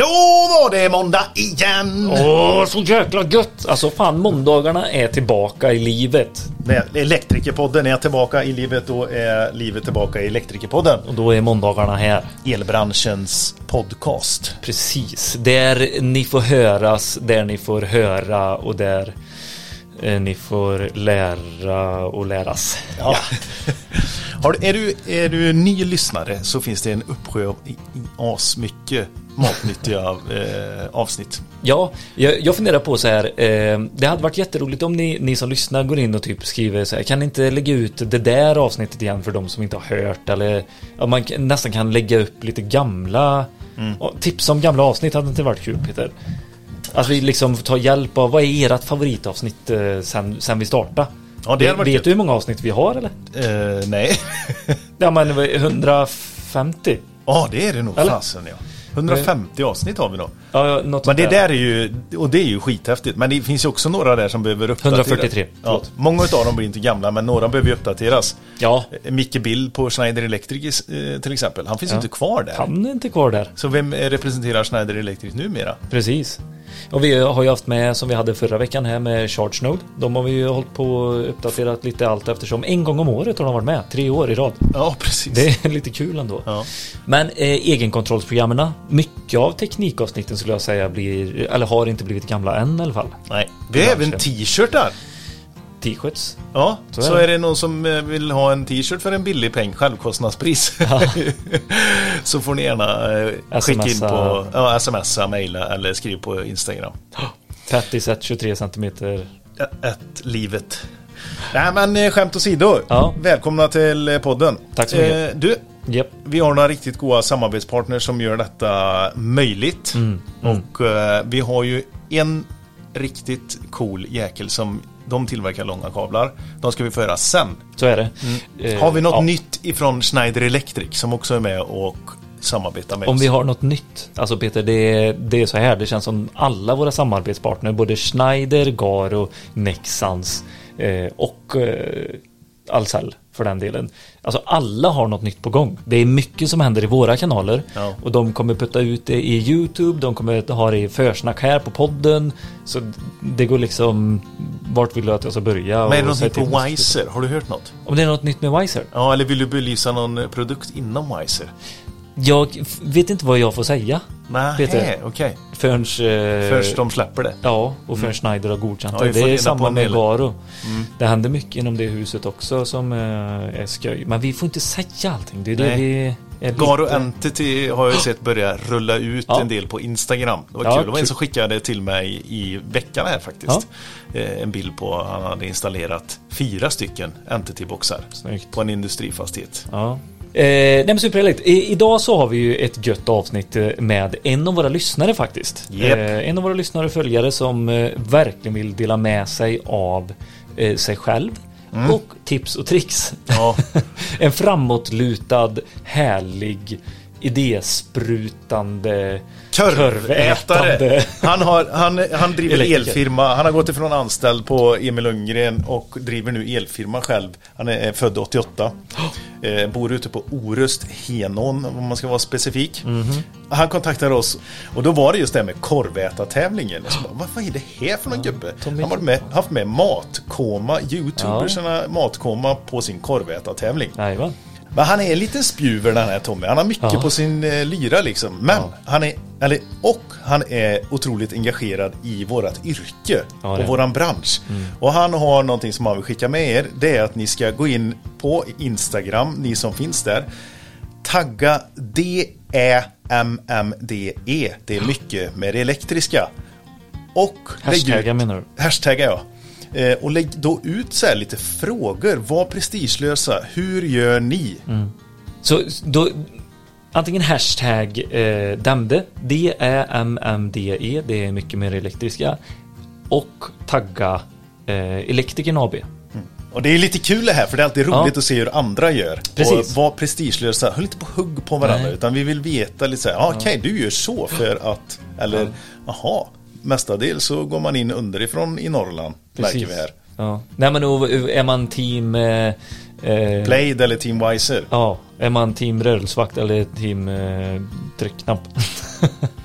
Då var det måndag igen! Åh, så jäkla gött! Alltså fan, måndagarna är tillbaka i livet. Elektrikerpodden är tillbaka i livet, då är livet tillbaka i Elektrikerpodden. Och då är måndagarna här. Elbranschens podcast. Precis, där ni får höras, där ni får höra och där eh, ni får lära och läras. Ja. Har, du- är, du, är du ny lyssnare så finns det en uppsjö av asmycket matnyttiga eh, avsnitt. Ja, jag, jag funderar på så här. Eh, det hade varit jätteroligt om ni, ni som lyssnar går in och typ skriver så här. Kan ni inte lägga ut det där avsnittet igen för de som inte har hört? Eller ja, man nästan kan lägga upp lite gamla ja, tips om gamla avsnitt. Hade inte varit kul Peter? Att vi liksom tar hjälp av vad är ert favoritavsnitt eh, sen, sen vi startade? Ja, det Vet kul. du hur många avsnitt vi har eller? Eh, nej. Ja men det var 150. Ja, det är det nog Eller? fasen ja. 150 avsnitt har vi då. Ja, ja, Men det där är ju, och det är ju skithäftigt. Men det finns ju också några där som behöver uppdateras. 143, Ja, många av dem blir inte gamla, men några behöver ju uppdateras. Ja, Eh, Micke Bill på Schneider Electric eh, till exempel. Han finns ju Ja. inte kvar där. han är inte kvar där. Så vem representerar Schneider Electric numera? Precis. Och vi har ju haft med som vi hade förra veckan här med ChargeNode. De har vi ju hållit på och uppdaterat lite allt eftersom. En gång om året har de varit med. Tre år i rad. Ja, precis. Det är lite kul ändå. Ja. Men eh, egenkontrollsprogrammen, mycket av teknikavsnitten skulle jag säga blir, eller har inte blivit gamla än i alla fall. Nej. Vi har även t-shirtar. T-shirts. Ja, så, Så är det. någon som eh, vill ha en t-shirt för en billig peng, självkostnadspris. så får ni gärna eh, skicka in på, ja, smsa, mejla eller skriv på Instagram. Pattyset 23 centimeter. Ett livet. Nej men eh, skämt åsido. Ja. Välkomna till eh, podden. Tack så mycket. Eh, du, Japp. vi har några riktigt goda samarbetspartners som gör detta möjligt. Mm, Och eh, vi har ju en riktigt cool jäkel som de tillverkar långa kablar. De ska vi få höra sen. Så är det. Eh, Har vi något ja. nytt ifrån Schneider Electric som också är med och samarbetar med Om oss? vi har något nytt, alltså Peter, det är, det är så här, det känns som alla våra samarbetspartner, både Schneider, Garo, Nexans eh, och eh, Ahlsell för den delen. Alltså alla har något nytt på gång. Det är mycket som händer i våra kanaler Ja. och de kommer putta ut det i YouTube, de kommer ha det i försnack här på podden. Så det går liksom, vart vill du att jag ska börja? Men är det något nytt på Wiser? Har du hört något? Om det är något nytt med Wiser? Ja, eller vill du belysa någon produkt inom Wiser? Jag vet inte vad jag får säga Nej, Peter. okej. förrän... Eh, Först de släpper det. Ja, och förrän Schneider har godkänt Ja, det. Det är samma med. Garo. Det händer mycket inom det huset också som eh, är skoj. Men vi får inte säga allting. Det är det vi Garo lite- Entity har jag sett börja rulla ut Ja. en del på Instagram. Det var Ja, kul. Det var en som skickade till mig i veckan här faktiskt. Eh, En bild på han hade installerat fyra stycken Entity-boxar på en industrifastighet. Ja. Eh, nej men superhärligt. I, idag så har vi ju ett gött avsnitt eh, med en av våra lyssnare faktiskt. Japp. Eh, en av våra lyssnare och följare som eh, verkligen vill dela med sig av eh, sig själv och tips och tricks. Ja, en framåtlutad, härlig, idésprutande Korvätare. Han, har, han, han driver Elektriker. elfirma. Han har gått ifrån anställd på Emil Lundgren och driver nu elfirma själv. Han är född 88. Eh, bor ute på Orust, Henån om man ska vara specifik. Mhm. Han kontaktade oss och då var det just det här med korvätartävlingen. Bara, vad, är det här för någon gubbe? Han har med, haft med matkoma, youtubersarna matkoma på sin korvätartävling. Jajamän. Men han är en liten spjuver den här Tommy. Han har mycket Ja. på sin eh, lyra liksom. Men han är, eller, och han är otroligt engagerad i vårat yrke Ja, och våran bransch. Och han har någonting som han vill skicka med er. Det är att ni ska gå in på Instagram, ni som finns där. Tagga D-Ä-M-M-D-E. E. Det är mycket med det elektriska. Och Hashtaggar menar du? Hashtagga ja. Eh, och lägg då ut så här lite frågor. Var prestigelösa. Hur gör ni? Så då, antingen hashtag eh, Damde, D-Ä-M-M-D-E, det är mycket mer elektriska, och tagga eh, Elektrikern AB. Och det är lite kul det här för det är alltid roligt Ja. att se hur andra gör. Precis. Och var prestigelösa. Höll inte på hugg på varandra Nej. utan vi vill veta lite så här. ah, Okej, du gör så för att. Eller jaha. Mestadels så går man in underifrån i Norrland. Märker vi här. Ja. Nej men är man team eh, eh, Plaid eller Team Wiser. Ja, är man team rörelsevakt eller team eh, tryckknapp?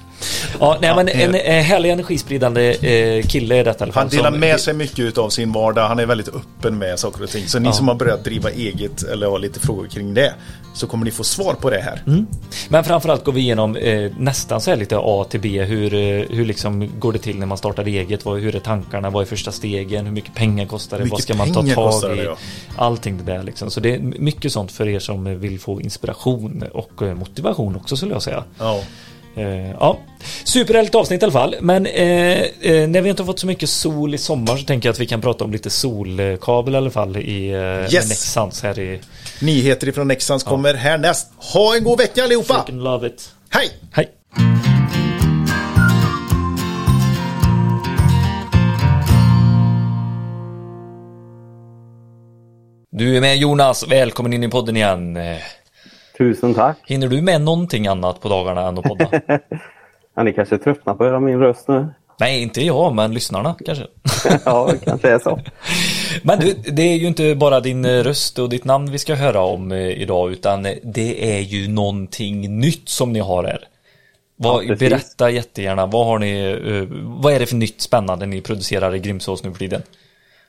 Ja, nej, men en, en härlig energispridande eh, kille är detta i alla fall. Han delar som- med sig mycket av sin vardag. Han är väldigt öppen med saker och ting. Så ni Ja. som har börjat driva eget eller har lite frågor kring det. Så kommer ni få svar på det här. Mm. Men framförallt går vi igenom eh, nästan så här lite A till B. Hur, eh, hur liksom går det till när man startar eget? Vad, hur är tankarna? Vad är första stegen? Hur mycket pengar kostar det? Mycket Vad ska man ta tag i? det, ja. Allting det där liksom. Så det är mycket sånt för er som vill få inspiration och eh, motivation också skulle jag säga. Ja. Eh, ja, superhärligt avsnitt i alla fall. Men eh, eh, när vi inte har fått så mycket sol i sommar så tänker jag att vi kan prata om lite solkabel i alla fall i eh, Yes. Nexans här i Nyheter ifrån Nexans kommer härnäst. Ha en god vecka allihopa! Freaking Love It. Hej! Hej! Du är med Jonas, välkommen in i podden igen. Eh, Tusen tack. Hinner du med någonting annat på dagarna än att podda? Ja, ni kanske tröttnar på att höra min röst nu? Nej, inte jag, men lyssnarna kanske. ja, det kanske är så. Men du, det är ju inte bara din eh, röst och ditt namn vi ska höra om eh, idag, utan eh, det är ju någonting nytt som ni har här. Vad, Ja, berätta jättegärna, vad har ni, vad är det för nytt spännande ni producerar i Grimsås nu för tiden?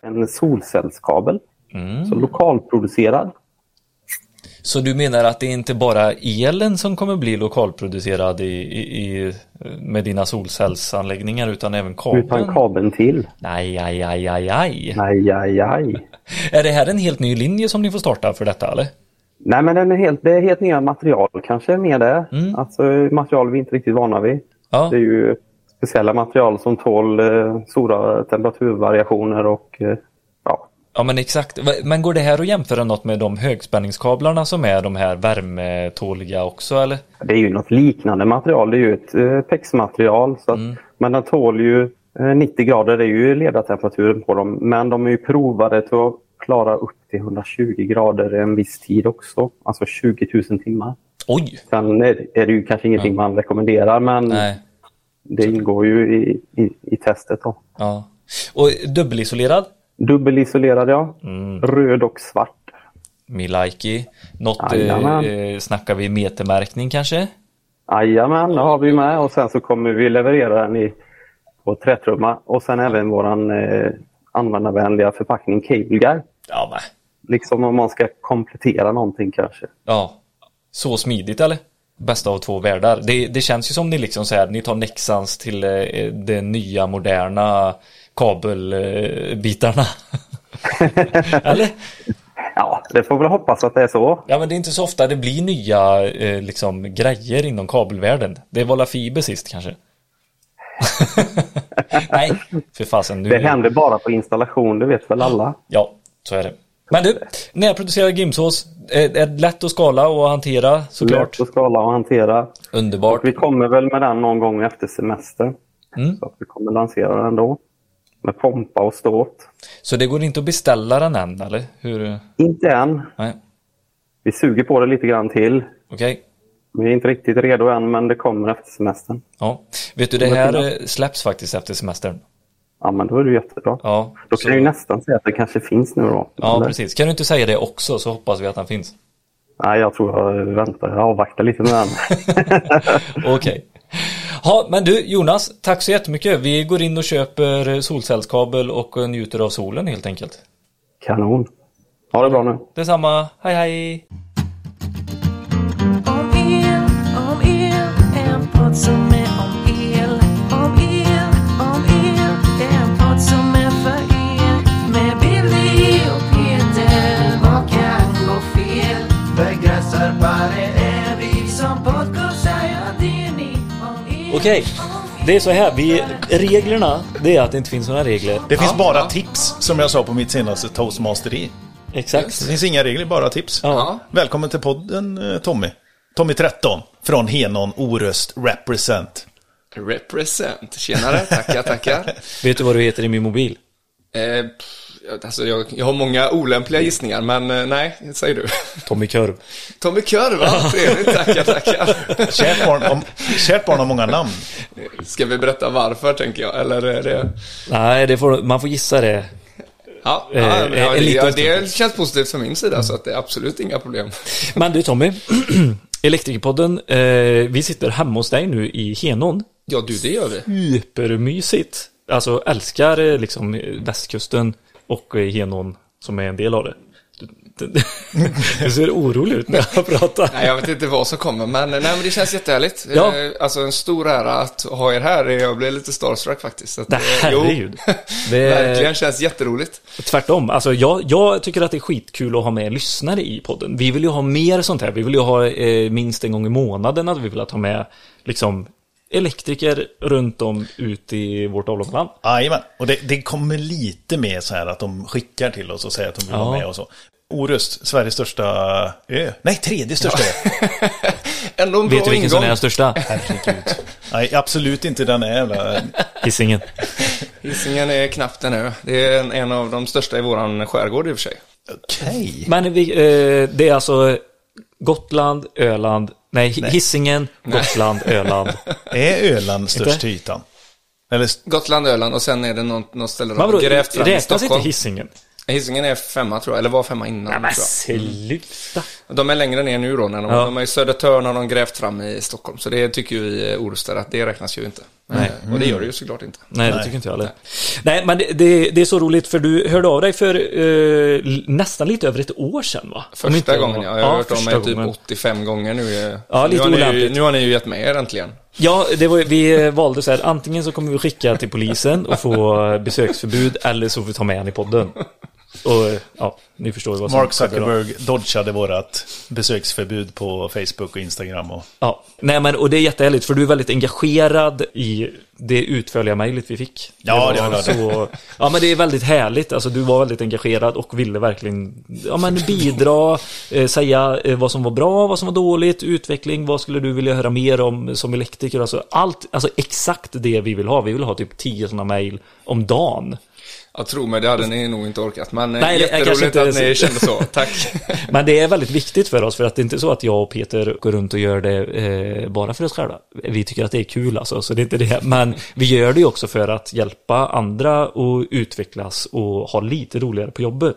En solcellskabel. Mm. Så lokalproducerad. Så du menar att det är inte bara elen som kommer bli lokalproducerad i, i, i, med dina solcellsanläggningar utan även kabeln? Utan kabeln till. Nej, aj, aj, aj, aj. Nej, aj, aj. Är det här en helt ny linje som ni får starta för detta eller? Nej, men den är helt, det är helt nya material kanske mer det. Mm. Alltså material vi inte riktigt vana vid. Ja. Det är ju speciella material som tål eh, stora temperaturvariationer och eh, ja. Ja men exakt. Men går det här att jämföra något med de högspänningskablarna som är de här värmetåliga också eller? Det är ju något liknande material. Det är ju ett eh, PEX-material. Så att, Mm. Men den tål ju eh, 90 grader, det är ju ledartemperaturen på dem. Men de är ju provade till att klara upp till 120 grader en viss tid också. Alltså 20 000 timmar. Oj! Sen är är det ju kanske ingenting man rekommenderar men Nej. det ingår ju i, i, i testet. Då. Ja. Och dubbelisolerad? Dubbelisolerad ja. Mm. Röd och svart. Milaiki. Något, eh, Jajamän. eh, snackar vi metermärkning kanske? Jajamän, det har vi med och sen så kommer vi leverera den i, på trätrumma och sen även våran eh, användarvänliga förpackning Cable Guy. Ja men. Liksom om man ska komplettera någonting kanske. Ja. Så smidigt eller? Bästa av två världar. Det, det känns ju som ni liksom säger, ni tar Nexans till eh, de nya moderna kabelbitarna. eller? Ja, det får väl hoppas att det är så. Ja men det är inte så ofta det blir nya eh, liksom grejer inom kabelvärlden. Det var la fiber sist kanske. Nej, för fasen nu. Det händer bara på installation, det vet väl alla. Ja, så är det. Men du, när jag producerar Grimsås, är är det lätt att skala och hantera såklart? Lätt att skala och hantera. Underbart. Och vi kommer väl med den någon gång efter semester. Mm. Så att vi kommer lansera den då. Med pompa och ståt. Så det går inte att beställa den än eller? Hur? Inte än. Nej, Vi suger på det lite grann till. okej. Vi är inte riktigt redo än, men det kommer efter semestern. Ja. Vet du, det här eh, släpps faktiskt efter semestern. Ja, men då är det jättebra. Ja, Då så- kan jag ju nästan säga att det kanske finns nu då. ja Eller? precis. Kan du inte säga det också så hoppas vi att den finns. Nej, jag tror jag väntar. Jag avvaktar lite med den. Okej. Ja, men du Jonas, tack så jättemycket. Vi går in och köper solcellskabel och njuter av solen helt enkelt. Kanon. Ha det bra nu. Detsamma, hej hej! Okej, det är så här. Vi, reglerna, det är att det inte finns några regler. Det finns bara tips som jag sa på mitt senaste toastmasteri. Exakt. Det finns inga regler, bara tips. Ja. Välkommen till podden eh, Tommy. Tommy 13 från Henon Oröst Represent. Represent. Tjenare, tackar, tackar. Vet du vad du heter i min mobil? Eh, pff, alltså jag, jag har många olämpliga gissningar, men eh, nej, säger du. Tommy Körv. Tommy Körv, va? Trevligt, tackar, tackar. Kärt barn, om, kärt barn har många namn. Ska vi berätta varför, tänker jag, eller är det... Nej, det får, man får gissa det. Ja, Eh, ja, ja, det, ja, det känns positivt från min sida, så att det är absolut inga problem. Men du Tommy, Elektrikerpodden, eh, vi sitter hemma hos dig nu i Henon. Ja, du, det gör vi. supermysigt. Alltså älskar eh, liksom eh, västkusten och eh, Henån som är en del av det. Du, du, du ser orolig ut när jag pratar. Nej, jag vet inte vad som kommer, men, nej, men det känns jättehärligt. Ja. Eh, Alltså en stor ära att ha er här. Jag blev lite starstruck faktiskt. Att, Nej, eh, jo, herregud. Det- Verkligen, känns jätteroligt. Tvärtom, alltså jag, jag tycker att det är skitkul att ha med lyssnare i podden. Vi vill ju ha mer sånt här. Vi vill ju ha eh, minst en gång i månaden att vi vill ha med liksom elektriker runt om ut i vårt avlånga land. Jajamän, och det, det kommer lite med så här att de skickar till oss och säger att de vill Ja. vara med och så. Orust, Sveriges största ö. Nej, tredje största ö. Ändå en bra Vet du vilken som är ingång. den största? Herregud. Nej, absolut inte den är jävla... Hisingen. Hisingen är knappt en ö. Det är en, en av de största i våran skärgård i och för sig. Okej. Men vi, eh, det är alltså Gotland, Öland, nej, Hisingen, Gotland, Öland. Är Öland störst till ytan? Eller... Gotland, Öland och sen är det något, något ställe de har grävt fram i räknas inte Stockholm. Hisingen? Hisingen är femma tror jag, eller var femma innan. Nej men tror jag. sluta. De är längre ner nu då, när de, Ja. de är i Södertörn har de grävt fram i Stockholm. Så det tycker ju vi orustare att det räknas ju inte. Nej. Eh, Och det gör det ju såklart inte. Nej, det Nej. tycker inte jag heller. Nej, men det, det, det är så roligt för du hörde av dig för eh, nästan lite över ett år sedan va? Första gången, ja. Jag har hört om första er typ gången. 85 gånger nu. eh. Ja, lite nu, har ni, nu har ni ju gett med er äntligen. Ja, det var, vi eh, valde så här, antingen så kommer vi skicka till polisen och få besöksförbud eller så får vi ta med han i podden. Och ja, ni förstår vad som Mark. Zuckerberg dodgade vårat besöksförbud på Facebook och Instagram. Och... Ja, nej men och det är jättehärligt för du är väldigt engagerad i det utförliga mejlet vi fick. Ja, det var var det. så, Ja, men det är väldigt härligt. Alltså du var väldigt engagerad och ville verkligen ja, men bidra, eh, säga eh, vad som var bra, vad som var dåligt, utveckling, vad skulle du vilja höra mer om som elektriker? Alltså allt, alltså exakt det vi vill ha. Vi vill ha typ tio sådana mejl om dagen. Jag tror mig, det hade ni nog inte orkat. Men Nej, Nej, jätteroligt inte- att ni kände så. Tack. Men det är väldigt viktigt för oss för att det är inte så att jag och Peter går runt och gör det eh, bara för oss själva. Vi tycker att det är kul alltså, så det är inte det. Men vi gör det ju också för att hjälpa andra att utvecklas och ha lite roligare på jobbet.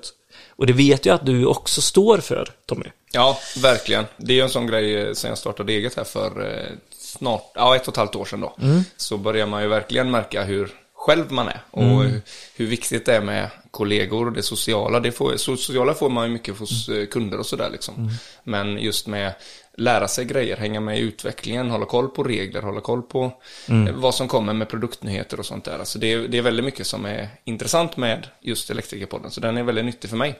Och det vet jag att du också står för, Tommy. Ja, verkligen. Det är ju en sån grej eh, sen jag startade eget här för eh, snart, ja ett och ett halvt år sedan då. Så börjar man ju verkligen märka hur själv man är och hur, hur viktigt det är med kollegor och det sociala. Det får, sociala får man ju mycket hos eh, kunder och sådär liksom. Men just med lära sig grejer, hänga med i utvecklingen, hålla koll på regler, hålla koll på eh, vad som kommer med produktnyheter och sånt där. Alltså det, är- det är väldigt mycket som är intressant med just Elektrikerpodden, så den är väldigt nyttig för mig.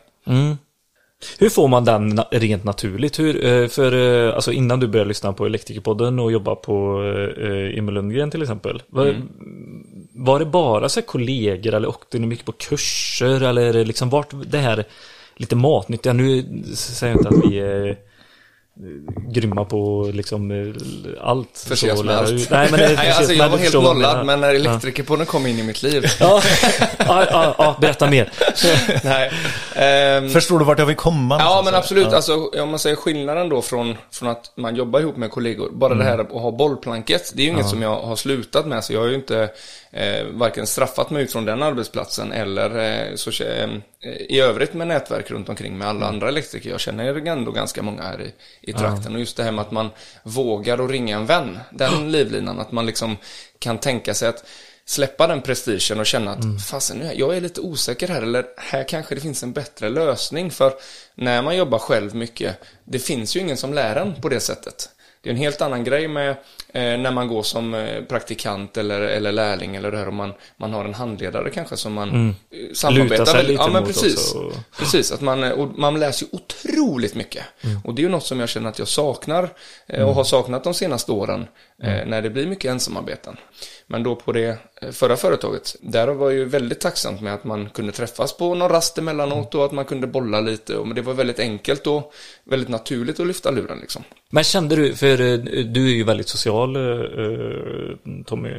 Hur får man den rent naturligt? Hur, eh, för alltså innan du började lyssna på Elektrikerpodden och jobba på Emil Lundgren till exempel. Var, var det bara så här kollegor eller åkte ni mycket på kurser eller det liksom vart det här lite matnyttiga? Nu säger jag inte att vi är eh, grymma på liksom eh, allt. Förses Så med allt. ut- Nej, men, det- Nej, alltså jag var helt nollad, men när Elektrikerpodden kom in i mitt liv. Ja, ja, ja, ja, berätta mer. Nej. Ehm, Förstår du vart jag vill komma? Ja, men absolut. Alltså, om man säger skillnaden då från, från att man jobbar ihop med kollegor. Bara det här att ha bollplanket. Det är ju inget som jag har slutat med. Så jag har ju inte eh, varken straffat mig ut från den arbetsplatsen eller eh, så, eh, i övrigt med nätverk runt omkring med alla andra elektriker. Jag känner ändå ganska många här i, i trakten. Och just det här med att man vågar att ringa en vän. Den livlinan. Att man liksom kan tänka sig att släppa den prestigen och känna att fasen, nu, jag är lite osäker här eller här kanske det finns en bättre lösning för när man jobbar själv mycket, det finns ju ingen som lär en på det sättet. Det är en helt annan grej med när man går som eh, praktikant eller, eller lärling eller det här om man, man har en handledare kanske som man mm. Luta samarbetar sig väldigt- lite Ja men precis. också. Precis, att man, eh, och man läser ju otroligt mycket. Och det är ju något som jag känner att jag saknar eh, och har saknat de senaste åren eh, när det blir mycket ensamarbeten. Men då på det eh, förra företaget, där var ju väldigt tacksamt med att man kunde träffas på någon rast emellanåt och att man kunde bolla lite. Men det var väldigt enkelt och väldigt naturligt att lyfta luren liksom. Men kände du, för eh, du är ju väldigt social eh, Tommy,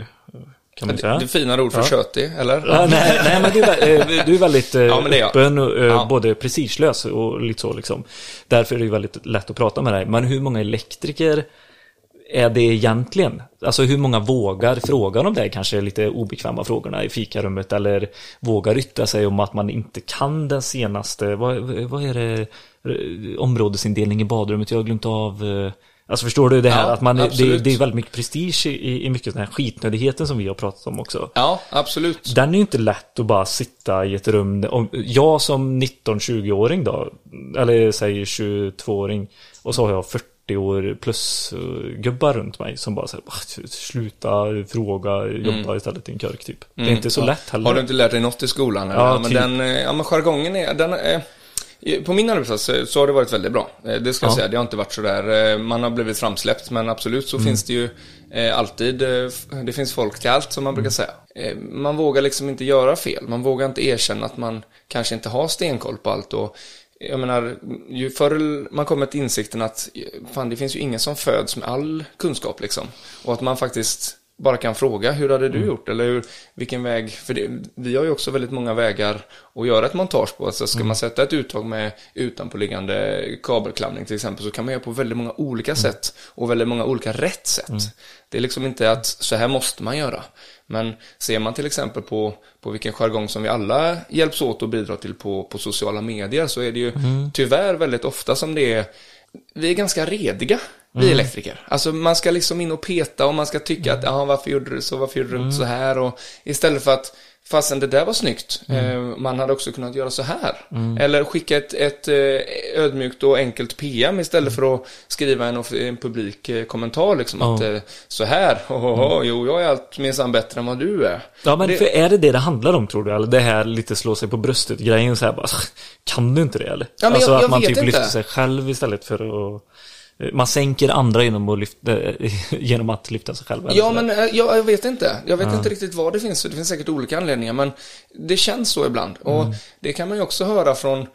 kan man säga. Det, det finare ord för tjötig, eller? Ja, nej, nej, men du är, du är väldigt Ja, är öppen och Ja. både prestigelös och lite så liksom. Därför är det ju väldigt lätt att prata med dig. Men hur många elektriker är det egentligen? Alltså hur många vågar fråga de där kanske lite obekväma frågorna i fikarummet eller vågar yttra sig om att man inte kan den senaste, vad, vad är det, Eh, områdesindelning i badrummet, jag har glömt av, eh, Alltså förstår du det här Ja, att man, det, det är väldigt mycket prestige i, i mycket den här skitnödigheten som vi har pratat om också. Ja, absolut. Den är ju inte lätt att bara sitta i ett rum. Om, jag som 19-20-åring då, eller säg 22-åring, och så har jag 40 år plus eh, gubbar runt mig som bara säger "Ah, sluta fråga, jobba istället i en körk typ. Det är inte så lätt heller. Mm. Har du inte lärt dig något i skolan? Eller? Ja, men typ. den, eh, ja, men jargongen är, den är på min arbetsplats så- har det varit väldigt bra. Eh, Det ska jag Ja. säga. Det har inte varit sådär, eh, man har blivit framsläppt, men absolut så finns det ju eh, alltid, eh, det finns folk till allt som man brukar säga. Eh, Man vågar liksom inte göra fel. Man vågar inte erkänna att man kanske inte har stenkoll på allt. Och jag menar, ju förr man kommer till insikten att fan, det finns ju ingen som föds med all kunskap liksom. Och att man faktiskt bara kan fråga, hur hade du gjort? Eller hur, vilken väg? För det, vi har ju också väldigt många vägar att göra ett montage på. Alltså ska man sätta ett uttag med utanpåliggande kabelklamning till exempel så kan man göra på väldigt många olika sätt och väldigt många olika rätt sätt. Det är liksom inte att så här måste man göra. Men ser man till exempel på, på vilken jargong som vi alla hjälps åt och bidrar till på, på sociala medier så är det ju tyvärr väldigt ofta som det är vi är ganska rediga, vi elektriker. Alltså man ska liksom in och peta och man ska tycka att, ja varför gjorde du så, varför gjorde du inte så här? Och istället för att, fastän det där var snyggt, eh, man hade också kunnat göra så här. Eller skicka ett, ett eh, ödmjukt och enkelt PM istället för att skriva en, en publik eh, kommentar liksom att, eh, så här, oh, oh, oh, jo jag är allt minsann bättre än vad du är. Ja men Det- för är det det det handlar om tror du? Eller det här lite slå sig på bröstet grejen så här bara Kan du inte det eller? Ja, men alltså jag- att jag man vet typ inte. lyfter sig själv istället för att Man sänker andra genom att lyfta Genom att lyfta sig själv Ja, men eh, jag, jag vet inte. Jag vet inte riktigt vad det finns. Det finns säkert olika anledningar, men det känns så ibland. Och det kan man ju också höra från,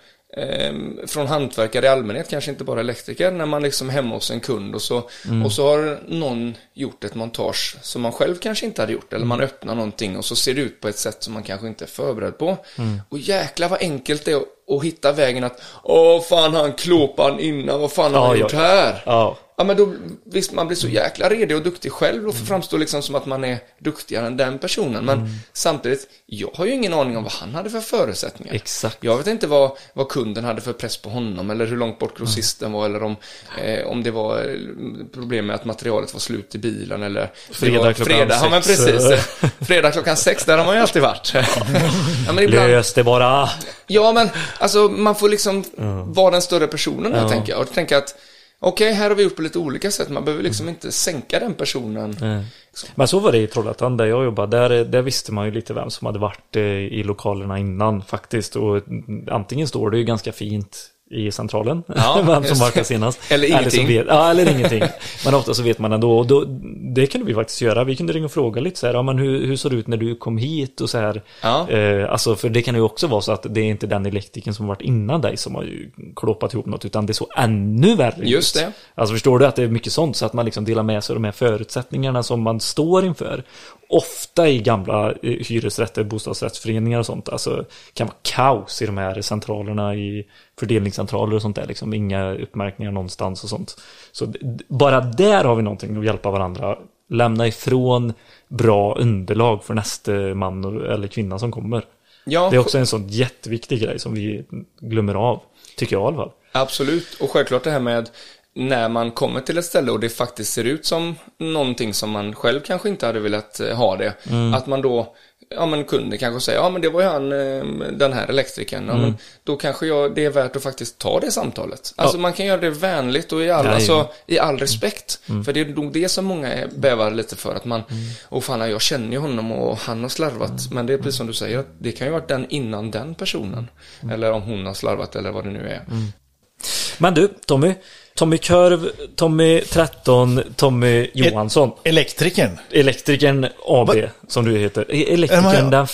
från hantverkare i allmänhet, kanske inte bara elektriker, när man liksom är hemma hos en kund och så, och så har någon gjort ett montage som man själv kanske inte hade gjort, eller man öppnar någonting och så ser det ut på ett sätt som man kanske inte är förberedd på. Och jäkla vad enkelt det är att, att hitta vägen att, åh fan han klåpan innan, vad fan har Ja, han ja. gjort här? Ja. Ja men då, visst man blir så jäkla redig och duktig själv och framstår liksom som att man är duktigare än den personen. Men samtidigt, jag har ju ingen aning om vad han hade för förutsättningar. Exakt. Jag vet inte vad, vad kunden hade för press på honom eller hur långt bort grossisten var eller om, eh, om det var eh, problem med att materialet var slut i bilen eller Fredag var klockan fredag, Ja men sex. precis. Fredag klockan sex, där har man ju alltid varit. ja, men ibland, Lös det bara Ja, men alltså man får liksom vara den större personen här, tänker jag. Och tänka att okej, här har vi gjort på lite olika sätt. Man behöver liksom inte sänka den personen. Men så var det i Trollhättan där jag jobbade. Där, där visste man ju lite vem som hade varit eh, i lokalerna innan faktiskt. Och mm, antingen står det ju ganska fint i centralen, Ja, vem som det. senast. Eller ingenting. vet, ja, eller ingenting. Men ofta så vet man ändå. Och då, det kunde vi faktiskt göra. Vi kunde ringa och fråga lite så här, ja, men hur, hur såg det ut när du kom hit och så här. Ja. Eh, alltså, för det kan ju också vara så att det är inte den elektrikern som varit innan dig som har ju klåpat ihop något, utan det såg ännu värre ut. Just det. Alltså förstår du att det är mycket sånt så att man liksom delar med sig av de här förutsättningarna som man står inför. Ofta i gamla eh, hyresrätter, bostadsrättsföreningar och sånt. Alltså kan vara kaos i de här centralerna i fördelningscentraler och sånt där. Liksom inga uppmärkningar någonstans och sånt. Så bara där har vi någonting att hjälpa varandra. Lämna ifrån bra underlag för nästa man eller kvinna som kommer. Ja, Det är också en sån jätteviktig grej som vi glömmer av. Tycker jag i alla fall. absolut. Och självklart det här med när man kommer till ett ställe och det faktiskt ser ut som någonting som man själv kanske inte hade velat eh, ha det. Att man då, ja men kunden kanske säger, ja men det var ju han, eh, den här elektrikern. Ja, men då kanske jag, det är värt att faktiskt ta det samtalet. Alltså man kan göra det vänligt och i all, Ja, alltså, ja. i all respekt. För det är nog det som många bävar lite för. Att man, åh fan jag känner ju honom och han har slarvat. Men det är precis som du säger, att det kan ju ha varit den innan den personen. Eller om hon har slarvat eller vad det nu är. Men du, Tommy. Tommy Körv, Tommy 13, Tommy Johansson. Elektrikern. Elektrikern AB, som du heter. E- Elektrikern den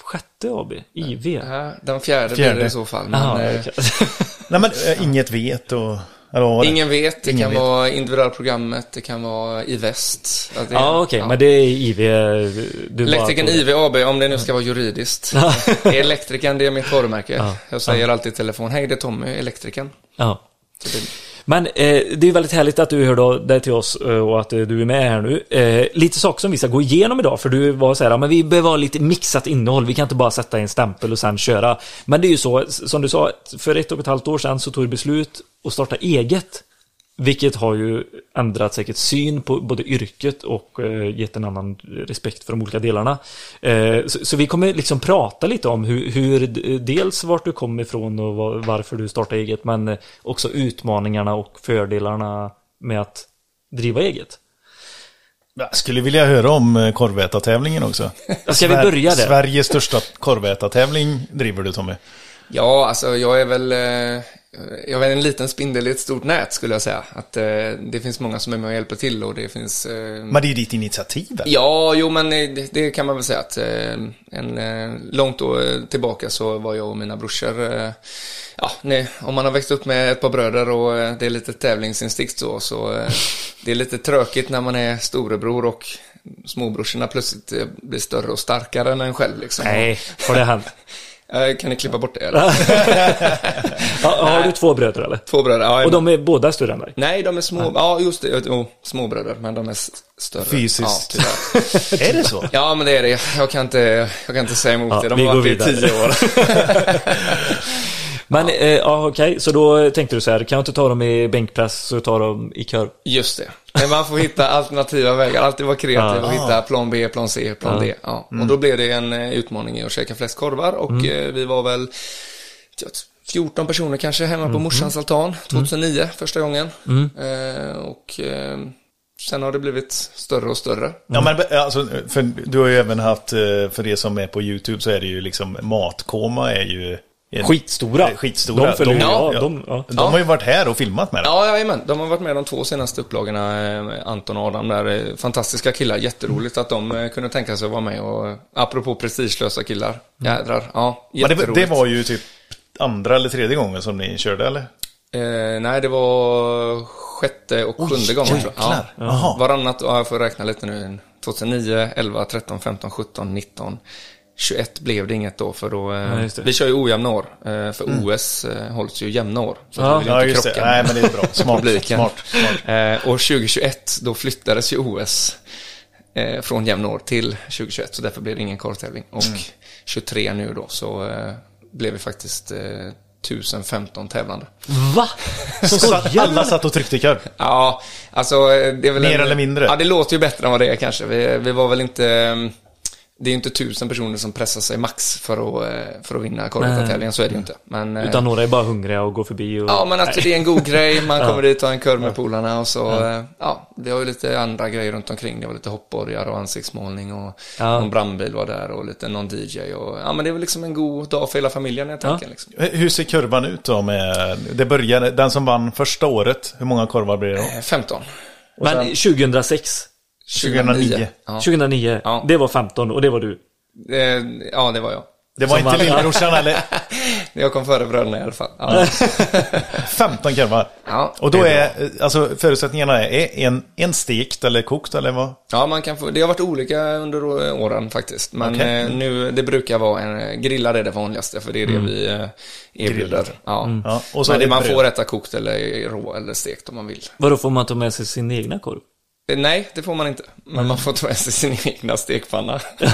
sjätte AB, IV. Ja, den fjärde, blir Fjärde. det i så fall. Men, Jaha, eh. Nej men äh, inget vet och... Eller vad var det? Ingen vet, det Ingen kan vet. vara individuella programmet, det kan vara i väst. Att det- Ja, okej, men det är IV. Bara- Elektrikern IV AB, om det nu ska vara juridiskt. Elektrikern, det är mitt varumärke. Jag säger alltid i telefon, hej det är Tommy, elektrikern. Ja. Men eh, det är väldigt härligt att du hörde av dig till oss eh, och att eh, du är med här nu. Eh, lite saker som vi ska gå igenom idag, för du var så här, ja, men vi behöver ha lite mixat innehåll, vi kan inte bara sätta en stämpel och sen köra. Men det är ju så, som du sa, för ett och ett halvt år sedan så tog du beslut att starta eget. Vilket har ju ändrat säkert syn på både yrket och eh, gett en annan respekt för de olika delarna. Eh, så, så vi kommer liksom prata lite om hur, hur dels vart du kom ifrån och var, varför du startade eget, men eh, också utmaningarna och fördelarna med att driva eget. Jag skulle vilja höra om korvätartävlingen också. Ska vi börja där? Sveriges största korvätartävling driver du Tommy. Ja, alltså jag är väl, eh, jag är en liten spindel i ett stort nät skulle jag säga. Att eh, det finns många som är med och hjälper till och det finns... Eh, Men det är ju ditt initiativ väl? Ja, jo men det, det kan man väl säga att eh, en, långt då, tillbaka så var jag och mina brorsor, ja, nej, om man har växt upp med ett par bröder och det är lite tävlingsinstinkt så, så det är lite tråkigt när man är storebror och småbrorsorna plötsligt blir större och starkare än en själv liksom. Nej, har det hänt? Eh, Kan ni klippa bort det eller? Ja, har du två bröder eller? Två bröder, ja. Och de är båda större än dig? Nej, de är små, ja just det, oh, småbröder, men de är större. Fysiskt. Ja, tyvärr. Är det så? Ja, men det är det. Jag kan inte, jag kan inte säga emot Ja, det. De har varit i tio år. Men eh, ja, okej, så då tänkte du så här, kan jag inte ta dem i bänkpress så tar dem i kör? Just det. Men man får hitta alternativa vägar, alltid vara kreativ och Ja. hitta plan B, plan C, plan D. Ja. Och då blev det en eh, utmaning i att käka flest korvar och eh, vi var väl ja, 14 personer kanske hemma på morsans altan 2009 första gången. Eh, och eh, sen har det blivit större och större. Ja, men alltså, för du har ju även haft, eh, för det som är på YouTube så är det ju liksom matkoma är ju... en- Skitstora. eh, Skitstora. De följer de, ja, de- ja. de har ju varit här och filmat med det. Ja, jajamän. De har varit med de två senaste upplagorna, eh, Anton och Adam där. eh, Fantastiska killar, jätteroligt att de kunde tänka sig att vara med och, apropå prestigelösa killar, jädrar, ja, Men det, jätteroligt. det var ju typ andra eller tredje gången som ni körde eller? Eh, nej, det var sjätte och sjunde gången tror jag. Ja. jäklar. Jaha. Varannat, ja, jag får räkna lite nu. 2009, 11, 13, 15, 17, 19. 21 blev det inget då för då, eh, Ja, vi kör ju ojämna år. Eh, för OS eh, hålls ju jämna år. Så Ja. att vi vill Ja, inte just det. krocka Nej, men det är bra. Smart. smart, smart. Och 2021, då flyttades ju OS från jämna år till 2021. Så därför blev det ingen korvtävling. Och Mm. 23 nu då så blev vi faktiskt eh, 1015 tävlande. Va? Så satt, alla satt och tryckte i kör. Ja, alltså det är väl Mer en, eller mindre? Ja, det låter ju bättre än vad det är kanske. Vi, vi var väl inte... eh, Det är ju inte tusen personer som pressar sig max för att, eh, för att vinna korvtävlingen, så är det ju inte. Men, eh, Utan några är bara hungriga och går förbi och... Ja, men att Nej. det är en god grej. Man kommer dit och tar en kurv med polarna och så, ja. ja, vi har ju lite andra grejer runt omkring. Det var lite hoppborgar och ansiktsmålning och Ja. någon brandbil var där och lite någon DJ och, ja men det är väl liksom en god dag för hela familjen, jag tänker liksom. Hur ser kurvan ut då med, det började, den som vann första året, hur många korvar blir det då? Eh, 15. Men 2006, 2009. Ja. 2009, Ja. det var 15 och det var du. Eh, ja, det var jag. Det var Som inte lillbrorsan eller? Jag kom före bröderna i alla fall. Ja. 15 korvar. Ja, Och då är, alltså förutsättningarna är, är en, en stekt eller kokt eller vad? Ja, man kan få, det har varit olika under åren faktiskt. Men Okej. eh, nu, det brukar vara en, grillad är det vanligaste för det är det vi eh, erbjuder. Ja. Ja, och så Men är det man får äta kokt eller rå eller stekt om man vill. Vadå, får man ta med sig sin egna korv? Eh, Nej, det får man inte. Men man får ta med sig sin egna stekpanna.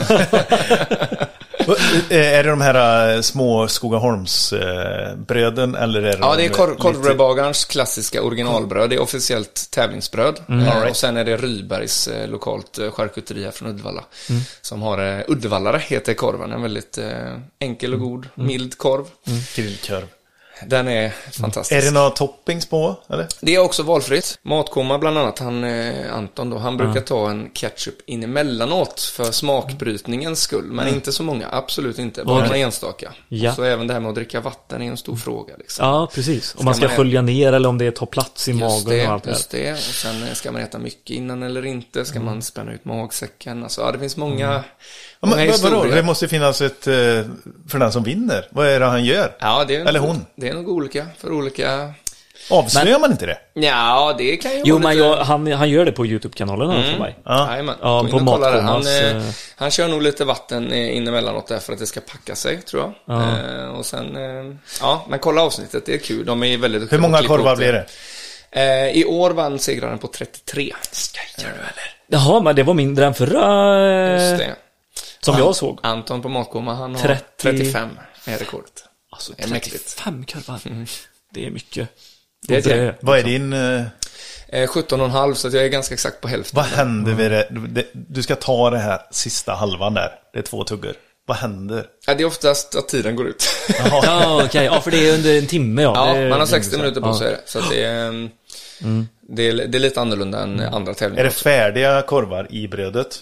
Eh, Är det de här eh, små Skogaholmsbröden eller är det Ja, det är kor lite- korvbrödbagarens klassiska originalbröd. Det är officiellt tävlingsbröd. Mm. Eh, Och sen är det Rybergs lokalt charkuteri här från Uddevalla. Som har Uddevallare heter korven. En väldigt enkel och god, mild korv. grillkorv. Den är fantastisk. Är det några toppings på? Eller? Det är också valfritt. Matkomma bland annat, han eh, Anton då, han brukar ta en ketchup in emellanåt för smakbrytningens skull. Men inte så många, absolut inte. Bara några enstaka. Ja. Så även det här med att dricka vatten är en stor fråga. Liksom. Ja, precis. Om man ska man skölja ner eller om det tar plats i Just magen det, och allt det just det. Och sen eh, ska man äta mycket innan eller inte? Ska Mm. man spänna ut magsäcken? Alltså, ja, det finns många, Ja, men, vad- vadå? Det måste finnas ett, eh, för den som vinner. Vad är det han gör? Ja, det är, Eller hon. Det är nog olika för olika... Avslöjar man inte det? Ja, det kan ju Jo, men lite... jag, han, han gör det på YouTube-kanalen mm. för mig. Ja. Ja, på det. han, eh, eh, han kör nog lite vatten eh, in emellanåt där för att det ska packa sig, tror jag. Eh, och sen, eh, ja, men kolla avsnittet, det är kul. De är väldigt Hur många korvar blir det? I år vann segraren på 33. Skojar du eller? Jaha, men det var mindre än förra Just det. Som jag såg. Anton på Matkomma, han har 30. 35 är rekordet. Alltså, Det är mäktigt. 35 korvar. Det är mycket. Det är gäng. Vad är din... eh, Eh, 17,5 så jag är ganska exakt på hälften. Vad händer vid det? det? Du ska ta det här sista halvan där. Det är två tuggor. Vad händer? Ja, det är oftast att tiden går ut. Ja, okej. Ja, för det är under en timme ja. Ja, Det är- man har 60 minuter på Ja. sig. Så att det är, mm, det, är, det är lite annorlunda än andra tävlingar. Är det färdiga korvar i brödet?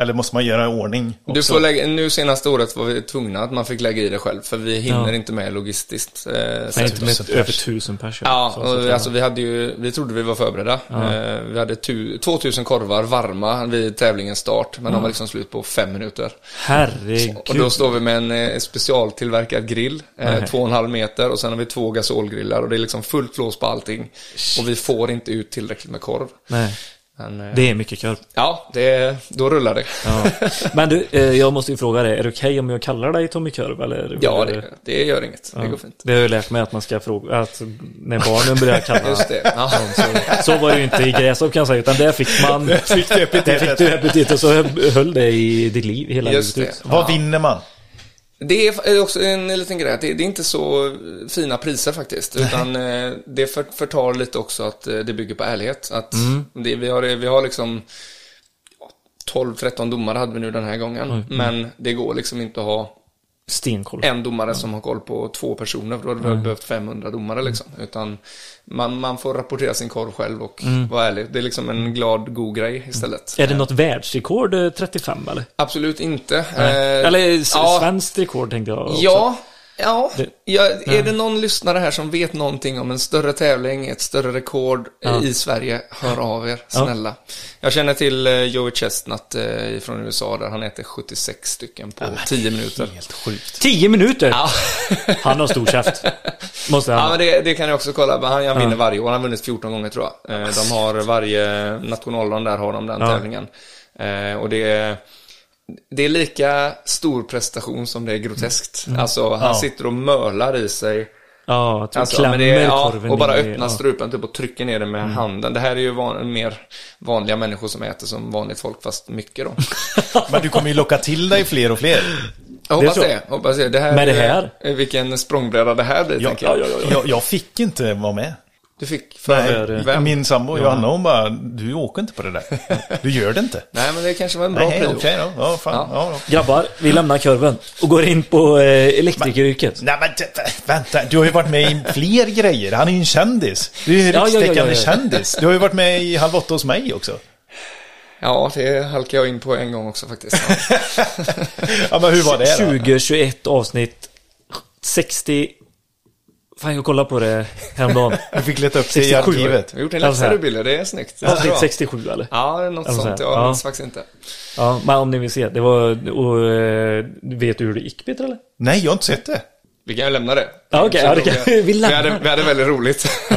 Eller måste man göra i ordning också? Du får lägga, nu senaste året var vi tvungna att man fick lägga i det själv, för vi hinner Ja. inte med logistiskt. Eh, Nej, inte med Tusen över pers. tusen pers. Ja, Så- så- och så- alltså vi hade ju, vi trodde vi var förberedda. Eh, vi hade tu, 2000 korvar varma vid tävlingens start, men de var liksom slut på fem minuter. Herregud. Och då står vi med en eh, specialtillverkad grill, eh, två och en halv meter och sen har vi två gasolgrillar och det är liksom fullt flås på allting. Och vi får inte ut tillräckligt med korv. Nej, Men, eh, det är mycket korv. Ja, det, då rullar det. Ja. Men du, eh, jag måste ju fråga dig, är det okej om jag kallar dig Tommy Korv? Eller? Ja, det, det gör inget. Det går fint. Det har jag lärt mig att man ska fråga, att när barnen börjar kalla Just det. Ja. Så var det ju inte i Grästorp kan jag säga, utan där fick man... Fick du epitetet? Där fick du epitetet och så höll det i ditt liv hela Just livet ut. Vad vinner man? Det är också en liten grej, det, är inte så fina priser faktiskt. Utan eh, det för, förtar lite också att eh, det bygger på ärlighet. Att det, vi, har, vi har liksom ja, 12-13 domare hade vi nu den här gången. Men det går liksom inte att ha Stenkoll. en domare som har koll på två personer. För då hade vi behövt 500 domare liksom. Utan man, man får rapportera sin korv själv och vara ärlig. Det är liksom en glad, god grej istället. Är det något världsrekord eh, 35 eller? Absolut inte. Eh, eller ja. svenskt rekord tänkte jag också. Ja, ja. Det- ja är det någon lyssnare här som vet någonting om en större tävling, ett större rekord eh, Ja. i Sverige, hör av er, snälla. Jag känner till eh, Joey Chestnut eh, från USA där han äter 76 stycken på 10 minuter. Helt sjukt. 10 minuter! Ja. Han har stor käft. Måste han Ja, men det, det kan jag också kolla. Han, han vinner varje år. Han har vunnit 14 gånger tror jag. De har varje nationaldagen där har de den Ja. tävlingen. Och det är, det är lika stor prestation som det är groteskt. Alltså, han Ja. sitter och mölar i sig. Ja, typ Alltså, klämmer men det ja, och bara öppnar ja. strupen typ och trycker ner den med handen. Det här är ju van, mer vanliga människor som äter som vanligt folk, fast mycket då. Men du kommer ju locka till dig fler och fler. Jag hoppas det. Hoppas det. det här Med det är- här? är Vilken språngbräda det här blir, Jag, tänker jag. jag, jag fick inte vara med. Du fick för Nej, min sambo Johanna hon bara, du åker inte på det där. Du gör det inte. Nej, men det kanske var en bra Nej, prio. okej då. Ja, fan. Ja. Ja. Ja, Grabbar, vi lämnar kurven och går in på eh, elektrikeryrket. Nej men vänta, du har ju varit med i fler grejer. Han är ju en kändis. Du är ju en Ja, ja, ja, rikstäckande ja. kändis. Du har ju varit med i Halv åtta hos mig också. Ja, det halkar jag in på en gång också faktiskt. Ja. Ja men hur var det då? 2021 avsnitt 60... Fan, jag kollade på det häromdagen. Du fick leta upp det i 67. arkivet. Vi har gjort en Alltså läxa du Bille, det är snyggt. Avsnitt bra. 67 eller? Ja, något Alltså sånt. Jag Ja. minns faktiskt inte. Ja, men om ni vill se. Det var... Och, eh, vet du hur det gick Peter eller? Nej, jag har inte sett det. Vi kan ju lämna det. Ja, okej, ja, det kan- vi vi, hade, vi hade väldigt roligt.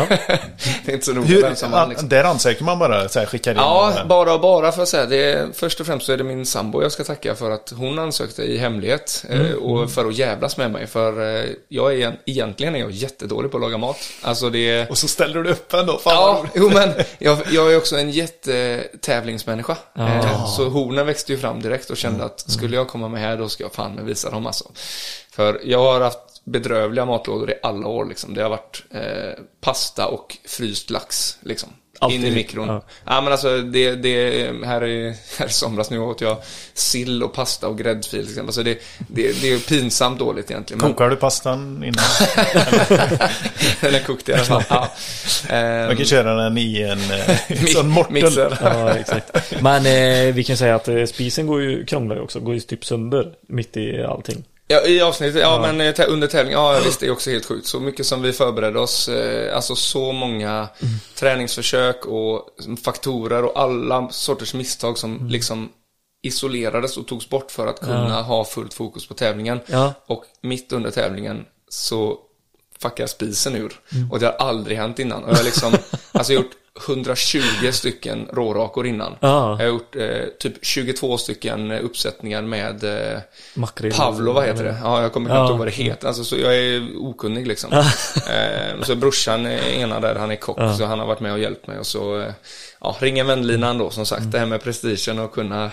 det är inte så Hur, vem vann liksom. Där ansöker man bara, så här, skickar in. Ja, eh, bara och bara för att säga. Det är, först och främst så är det min sambo jag ska tacka för att hon ansökte i hemlighet. eh, Och för att jävlas med mig. För eh, jag är, egentligen är jag jättedålig på att laga mat. Alltså det är... Och så ställer du upp ändå. Fan Ja, roligt. jo men jag, jag är också en jättetävlingsmänniska. Eh, så hornen växte ju fram direkt och kände att skulle jag komma med här då ska jag fan med visa dem alltså. För jag har haft bedrövliga matlådor i alla år liksom. Det har varit eh, pasta och fryst lax liksom. Alltid. In i mikron. Ja. Ja. men alltså det, det här i, här i somras nu åt jag sill och pasta och gräddfil exempel. Alltså det, det, det är pinsamt dåligt egentligen. Men Kokar du pastan innan? den är kokt i alla fall. Ja. Man kan Ehm, köra den i en, en sån mortel. Ja, exakt. Men eh, vi kan säga att eh, spisen går ju, krånglar ju också. Går ju typ sönder mitt i allting. Ja, i avsnittet, ja, men eh, under tävling, ja visst det är också helt sjukt. Så mycket som vi förberedde oss, eh, alltså så många träningsförsök och faktorer och alla sorters misstag som liksom isolerades och togs bort för att kunna ha fullt fokus på tävlingen. Ja. Och mitt under tävlingen så fuckar spisen ur. Och det har aldrig hänt innan. Och jag har liksom, alltså jag har gjort 120 stycken rårakor innan. Ja. Jag har gjort eh, typ 22 stycken uppsättningar med eh, Makrill. Pavlo, vad heter det? Ja, jag kommer knappt Ja. ihåg vad det heter. Alltså, så jag är okunnig liksom. eh, så brorsan är ena där, han är kock, så han har varit med och hjälpt mig. Och så, eh, ja, ringa vänlinan då, som sagt. Det här med prestigen och kunna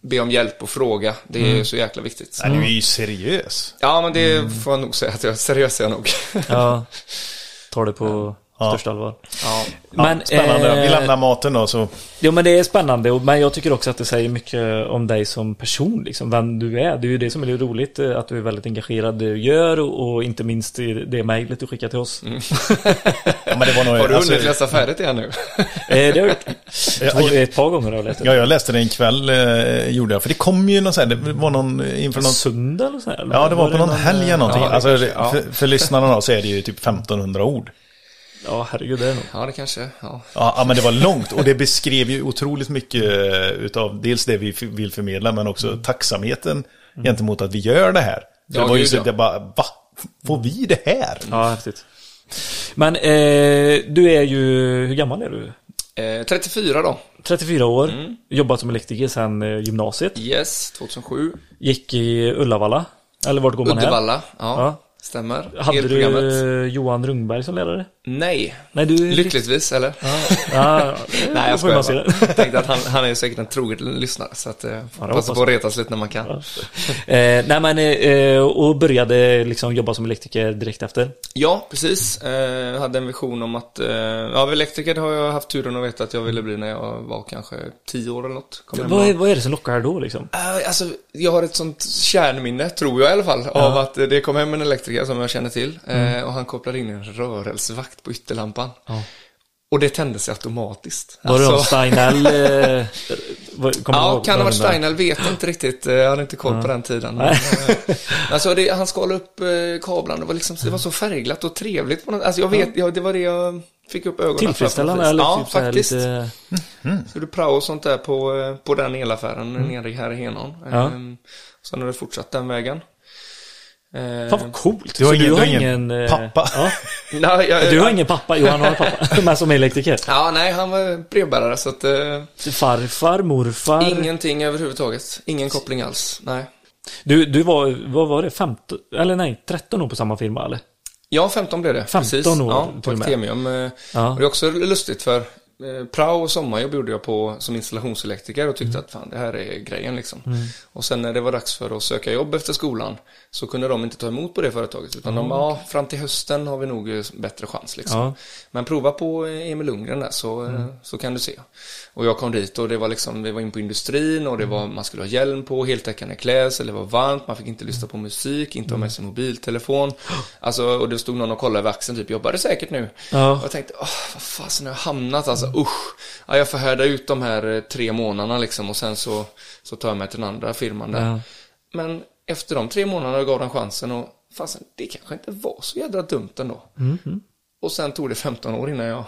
be om hjälp och fråga. Det är så jäkla viktigt. Nej, du är ju seriös. Ja, men det får jag nog säga att jag är seriös är jag nog. Ja. tar det på Ja. största allvar. Ja. Men, Spännande. Vi eh, lämnar maten då så. Jo men det är spännande, och- men jag tycker också att det säger mycket om dig som person, liksom, vem du är. Det är ju det som är lite roligt, eh, att du är väldigt engagerad det du gör och, och inte minst i det mejlet du skickar till oss. Ja, men det var nog, Har du alltså, hunnit läsa färdigt igen nu? Eh, det har jag gjort. Två, ett par gånger har jag läst det. Ja, jag läste det en kväll, eh, gjorde jag. För det kom ju någon så här, det var någon eh, inför någon... Söndag eller så här, eller Ja, det var på någon eh, helg eller någonting. ja, alltså, för, för lyssnarna då så är det ju typ 1500 ord. Ja, herregud, det är nog. Ja, det kanske. Ja. Ja, ja, men det var långt och det beskrev ju otroligt mycket eh, utav dels det vi vill förmedla men också tacksamheten gentemot att vi gör det här. Det Ja, var ju så att jag bara, va? Får vi det här? Ja, häftigt. Men eh, du är ju, hur gammal är du? Eh, 34 då. 34 år, Mm. jobbat som elektriker sedan eh, gymnasiet. Yes, 2007. Gick i Ullavalla. Eller vart går man här? Uddevalla. Ja, Ja. Stämmer. Hade du Johan Rungberg som lärare? Nej. Nej, du... Lyckligtvis, eller? Ja, ja, Nej, jag skojar bara. Jag tänkte att han, han är säkert en trogen lyssnare, så att eh, hoppas passa på att retas lite när man kan. Eh, nej men, eh, och började liksom jobba som elektriker direkt efter. Ja, precis. Eh, hade en vision om att, eh, ja, elektriker har jag haft turen att veta att jag ville bli när jag var kanske 10 år eller något. Vad vad är det som lockar här då liksom? Eh, alltså, jag har ett sånt kärnminne, tror jag i alla fall, av att eh, det kom hem en elektriker som jag känner till. Eh, och han kopplade in en rörelsevakt på ytterlampan. Ja. Och det tände sig automatiskt. Var det om Alltså- Steinell? Kommer Ja, kan ha varit Steinel, vet inte riktigt. Eh, Jag hade inte koll på den tiden. Men, eh, alltså det, han skalade upp eh, kablarna, det var, liksom, det var så färgglatt och trevligt. På något, alltså jag vet, ja, det var det jag fick upp ögonen Tillfredsställande eller Ja, typ faktiskt. lite... Så du prao och sånt där på, på den elaffären nere här i Henån. Mm. Ja. Ehm, Sen har det fortsatt den vägen. Ehm, Fan vad coolt. Du har ingen- du har ingen ingen... eh, pappa? Ja. nej, jag, Du har ingen pappa? Johan har en pappa. Men som är elektriker. Ja, nej, han var brevbärare så att eh, Farfar, morfar. ingenting överhuvudtaget. Ingen koppling alls. Nej. Du, du var, vad var det, 15? Eller nej, 13 år på samma firma eller? Ja, 15 blev det. 15 Precis. år ja, till på och med. Actemium. eh, Ja. Och det är också lustigt för eh, prao och sommarjobb gjorde jag på som installationselektriker och tyckte att fan det här är grejen liksom. Och sen när det var dags för att söka jobb efter skolan så kunde de inte ta emot på det företaget utan de ja, fram till hösten har vi nog eh, bättre chans liksom. Ja. Men prova på Emil Lundgren där så, eh, så kan du se. Och jag kom dit och det var liksom, vi var in på industrin och det var, man skulle ha hjälm på, heltäckande klädsel, det var varmt, man fick inte lyssna på musik, inte ha med sig mobiltelefon. Alltså, och det stod någon och kollade över axeln, typ, jobbar du säkert nu? Ja. Och jag tänkte, åh, vad fasen har jag hamnat alltså, usch. Ja, jag får härda ut de här eh, tre månaderna liksom och sen så, så tar jag mig till den andra firman där. Ja. Men efter de tre månaderna gav den chansen och fasen, det kanske inte var så jädra dumt ändå. Mhm. Och sen tog det 15 år innan jag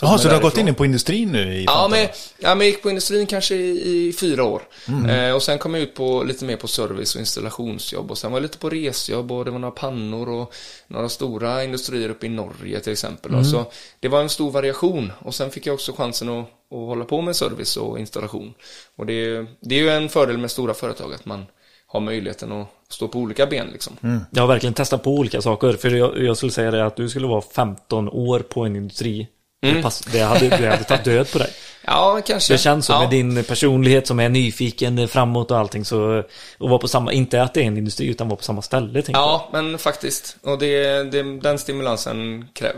Jaha, så du har gått in på industrin nu i Ja men, ja, men jag gick på industrin kanske i, i fyra år. Mm. Eh, och sen kom jag ut på lite mer på service och installationsjobb. Och sen var jag lite på resjobb och det var några pannor och några stora industrier uppe i Norge till exempel. Mm. Så det var en stor variation. Och sen fick jag också chansen att, att hålla på med service och installation. Och det, det är ju en fördel med stora företag att man har möjligheten att stå på olika ben liksom. Mm. Jag har verkligen testat på olika saker. För jag, jag skulle säga det att du skulle vara 15 år på en industri. Det, pass, det, hade, det hade tagit död på dig. Ja, kanske. Det känns så ja. med din personlighet som är nyfiken framåt och allting så och vara på samma, inte att det är en industri utan vara på samma ställe tänker jag. Ja, men faktiskt. Och det, det, den stimulansen krä,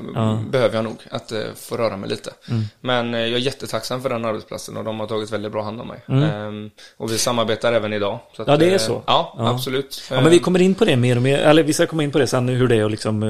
behöver jag nog, att eh, få röra mig lite. Mm. Men eh, jag är jättetacksam för den arbetsplatsen och de har tagit väldigt bra hand om mig. Mm. Ehm, och vi samarbetar även idag. Att, Ja, det är eh, så. Ja, Ja. absolut. Ja, men vi kommer in på det mer och mer, eller vi ska komma in på det sen hur det är och liksom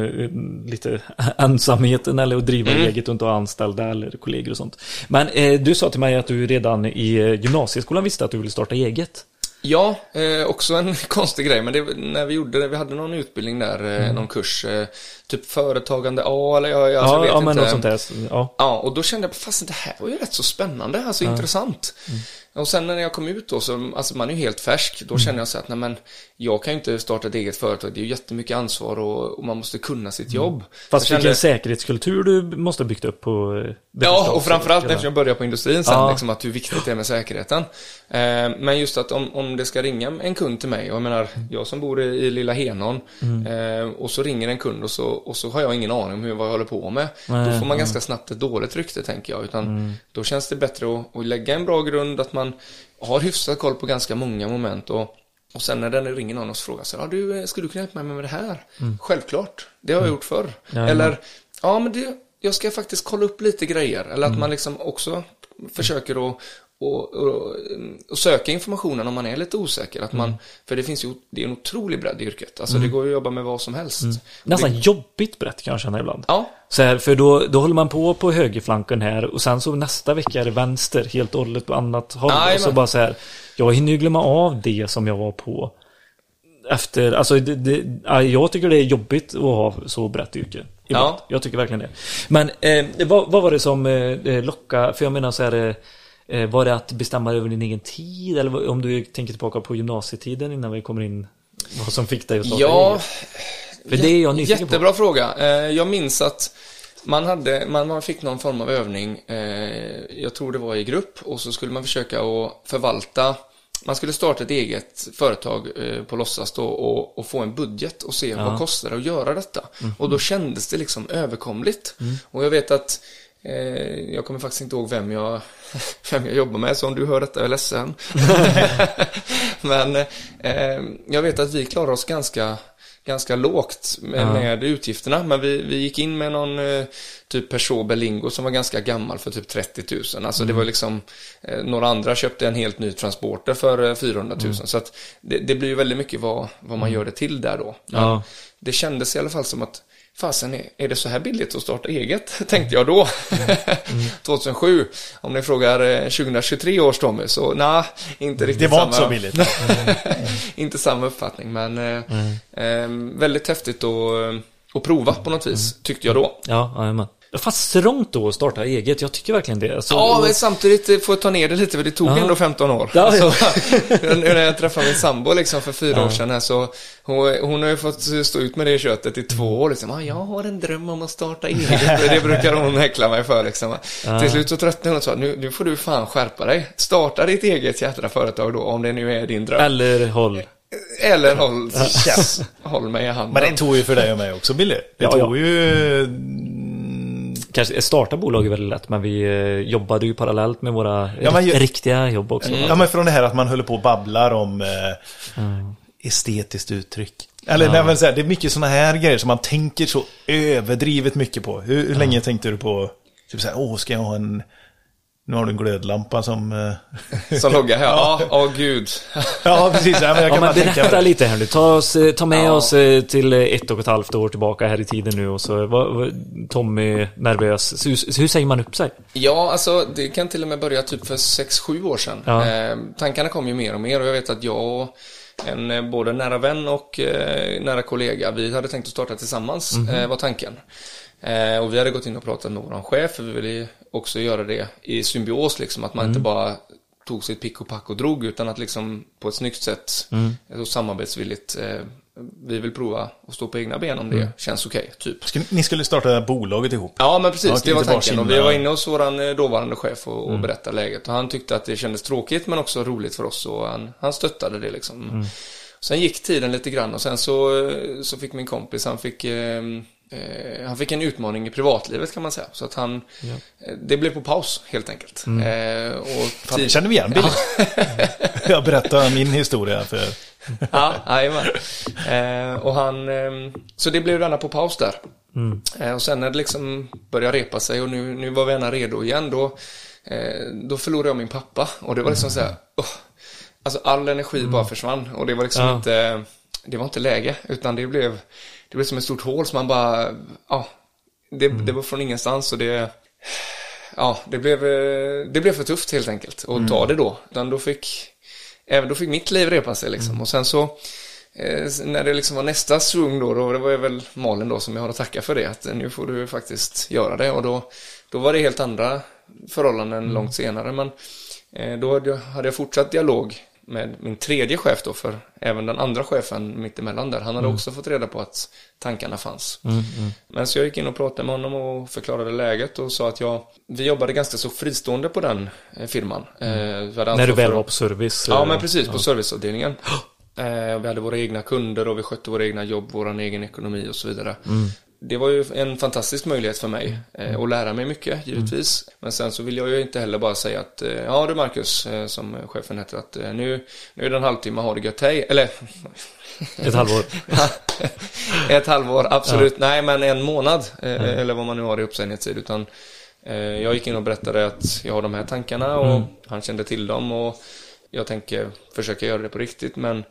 lite ensamheten eller att driva Mm. eget och inte ha anställda eller kollegor och sånt. Men eh, du sa till mig att du redan i eh, gymnasieskolan visste att du ville starta eget. Ja, eh, också en konstig grej, men det, när vi gjorde det, vi hade någon utbildning där, eh, någon kurs, eh, typ företagande A eller jag, alltså, ja, jag vet ja men inte. något sånt där. Ja. Ja, och då kände jag, fast det här var ju rätt så spännande, alltså intressant. Och sen när jag kom ut då, så, alltså man är ju helt färsk, då kände jag så att, nej men, jag kan ju inte starta ett eget företag, det är ju jättemycket ansvar och, och man måste kunna sitt jobb. Fast jag vilken säkerhetskultur du måste ha byggt upp på Ja, och framförallt eftersom jag började på industrin sen, Ja. liksom att hur viktigt det är med säkerheten. Eh, men just att om, om det ska ringa en kund till mig, och jag menar, jag som bor i, i lilla Henån, Mm. eh, och så ringer en kund och så, och så har jag ingen aning om hur, vad jag håller på med. Nej, då får man ganska snabbt ett dåligt rykte, tänker jag. Utan Mm. då känns det bättre att, att lägga en bra grund, att man har hyfsat koll på ganska många moment och och sen när den ringer någon och frågar så ja du, eh, ska du kunna hjälpa mig med det här? Självklart, det har jag gjort förr. Ja, Eller, Ja, men det, jag ska faktiskt kolla upp lite grejer. Eller att man liksom också försöker att och, och, och söka informationen om man är lite osäker. Att man, För det finns ju, det är en otrolig bredd i yrket. Alltså det går att jobba med vad som helst. Nästan Det, jobbigt brett kan jag känna ibland. ja, Så här, för då, då håller man på på högerflanken här och sen så nästa vecka är det vänster helt och hållet på annat håll. Jajamän. och så bara så här, jag hinner ju glömma av det som jag var på efter, alltså det, det, ja, jag tycker det är jobbigt att ha så brett yrke. Ibland. Ja. Jag tycker verkligen det. Men eh, vad, vad var det som eh, lockade, för jag menar så här, eh, var det att bestämma över din egen tid? Eller om du tänker tillbaka på gymnasietiden innan vi kommer in, vad som fick dig att starta ja? För det är jag nyfiken på. jättebra fråga. Eh, Jag minns att man, hade, man, fick någon form av övning, eh, jag tror det var i grupp, och så skulle man försöka att förvalta man skulle starta ett eget företag eh, på låtsas då och, och få en budget och se vad kostar det att göra detta. Och då kändes det liksom överkomligt. Och jag vet att eh, jag kommer faktiskt inte ihåg vem jag, vem jag jobbar med, så om du hör detta är jag ledsen. Men eh, jag vet att vi klarar oss ganska ganska lågt med, med utgifterna. Men vi, vi gick in med någon eh, typ Peugeot Berlingo som var ganska gammal för typ 30 000. Alltså det var liksom, eh, några andra köpte en helt ny transporter för eh, 400 000. Så att det, det blir ju väldigt mycket vad, vad man gör det till där då. Men Ja. Det kändes i alla fall som att Fasen, är- det så här billigt att starta eget? Tänkte jag då. 2007. Om ni frågar eh, 2023 års Tommy, så nej, inte riktigt Det var samma. inte så billigt. inte samma uppfattning, men eh, eh, väldigt häftigt att, att prova på något vis, tyckte jag då. Ja, jajamän. Fast strångt då att starta eget, jag tycker verkligen det. Alltså, Ja, och- men samtidigt får jag ta ner det lite, för det tog Ja. ändå 15 år. Ja, Alltså, ja. nu när jag träffade min sambo liksom för fyra år sedan här, så hon, hon har ju fått stå ut med det köttet i två år liksom. Ah, jag har en dröm om att starta eget. det brukar hon häckla mig för liksom. Till slut så tröttnade hon och sa, nu, nu får du fan skärpa dig. Starta ditt eget jädra företag då, om det nu är din dröm. Eller håll. Eller håll, håll mig i handen. Men det tog ju för dig och mig också, Billy. Det Ja, tog ja. ju... Kanske starta bolag är väldigt lätt, men vi eh, jobbade ju parallellt med våra Ja, ju- riktiga jobb också. Ja, men från det här att man håller på och babblar om eh, estetiskt uttryck. Eller nej, men så här, det är mycket sådana här grejer som man tänker så överdrivet mycket på. Hur, hur länge tänkte du på, typ så här, åh, ska jag ha en... Nu har du en glödlampa som... Eh, Som loggar här. Ja, åh gud. ja, precis. Ja, men jag Ja, kan bara men tänka berätta mig. lite här nu. Ta, oss, eh, ta med Ja. oss eh, till ett och ett halvt år tillbaka här i tiden nu och så vad, Tommy nervös. Hur, hur säger man upp sig? Ja, alltså det kan till och med börja typ för 6-7 år sedan. Ja. Eh, tankarna kom ju mer och mer och jag vet att jag och en både nära vän och eh, nära kollega, vi hade tänkt att starta tillsammans, eh, var tanken. Eh, och vi hade gått in och pratat med vår chef, för vi ville också göra det i symbios, liksom, att man inte bara tog sitt pick och pack och drog, utan att liksom på ett snyggt sätt, så samarbetsvilligt, eh, vi vill prova att stå på egna ben om det känns okej, typ. Skulle- Ni skulle starta bolaget ihop. Ja, men precis. Ja, det var tanken. Och vi var inne hos våran eh, dåvarande chef och, och berättade läget. Och han tyckte att det kändes tråkigt men också roligt för oss. Och han, han stöttade det liksom. Sen gick tiden lite grann och sen så, eh, så fick min kompis, han fick eh, eh, han fick en utmaning i privatlivet kan man säga. Så att han, eh, det blev på paus helt enkelt. Eh, och tid- känner vi igen, Billy. jag berättar min historia för... Ja, jajamän. Eh, och han, eh, så det blev gärna på paus där. Eh, och sen när det liksom började repa sig och nu, nu var vi gärna redo igen, då, då förlorade jag min pappa. Och det var liksom så här, åh, alltså all energi bara försvann. Och det var liksom Ja. inte, det var inte läge, utan det blev, det blev som ett stort hål som man bara, ja, det, det var från ingenstans och det, ja, det blev, eh, det blev för tufft helt enkelt att ta det då. Utan då fick, även då fick mitt liv repa sig liksom. Och sen så, eh, när det liksom var nästa svung då, då det var det väl Malin då som jag har att tacka för det. Att nu får du faktiskt göra det. Och då, då var det helt andra förhållanden långt senare. Men eh, då hade jag, hade jag fortsatt dialog med min tredje chef då, för även den andra chefen mittemellan där, han hade också fått reda på att tankarna fanns. Men så jag gick in och pratade med honom och förklarade läget och sa att jag, vi jobbade ganska så fristående på den eh, firman. Eh, vi hade När du väl var på service? Ja, eh, men precis, på serviceavdelningen. Eh, vi hade våra egna kunder och vi skötte våra egna jobb, vår egen ekonomi och så vidare. Det var ju en fantastisk möjlighet för mig eh, att lära mig mycket, givetvis. Men sen så vill jag ju inte heller bara säga att, eh, ja du Marcus, eh, som chefen heter, att eh, nu, nu är det en halvtimme, ha det gött, hej. Eller, Ett halvår. ett halvår, absolut. Nej, men en månad, eh, eller vad man nu har i uppsägningstid. Utan eh, jag gick in och berättade att jag har de här tankarna och han kände till dem och jag tänker försöka göra det på riktigt. Men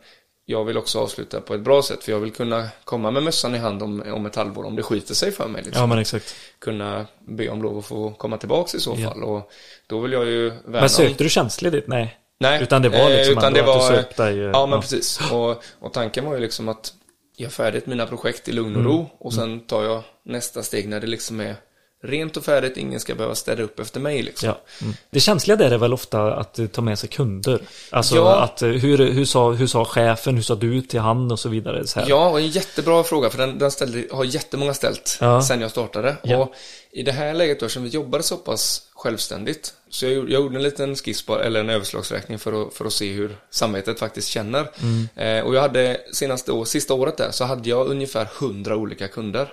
jag vill också avsluta på ett bra sätt för jag vill kunna komma med mössan i hand om, om ett halvår om det skiter sig för mig. Liksom. Ja men exakt. Kunna be om lov att få komma tillbaks i så Ja. fall. Och då vill jag ju värna Men sökte du tjänstledigt? Nej. Nej, Utan det var eh, liksom utan det att var, du sökte dig, Ja, men ja. precis. Och, och tanken var ju liksom att göra färdigt mina projekt i lugn och Mm. ro och sen tar jag nästa steg när det liksom är rent och färdigt, ingen ska behöva städa upp efter mig liksom. Ja. Mm. Det känsliga där är väl ofta att ta med sig kunder. Alltså Ja. att eh, hur, hur, sa, hur sa chefen, hur sa du till han och så vidare. Så här. Ja, och en jättebra fråga för den, den ställde, har jättemånga ställt Ja. sen jag startade. Och i det här läget då, som vi jobbade så pass självständigt, så jag, gjorde- jag gjorde en liten skiss på, eller en överslagsräkning för att, för att se hur samvetet faktiskt känner. Mm. Eh, och jag hade senaste år, sista året där, så hade jag ungefär 100 olika kunder.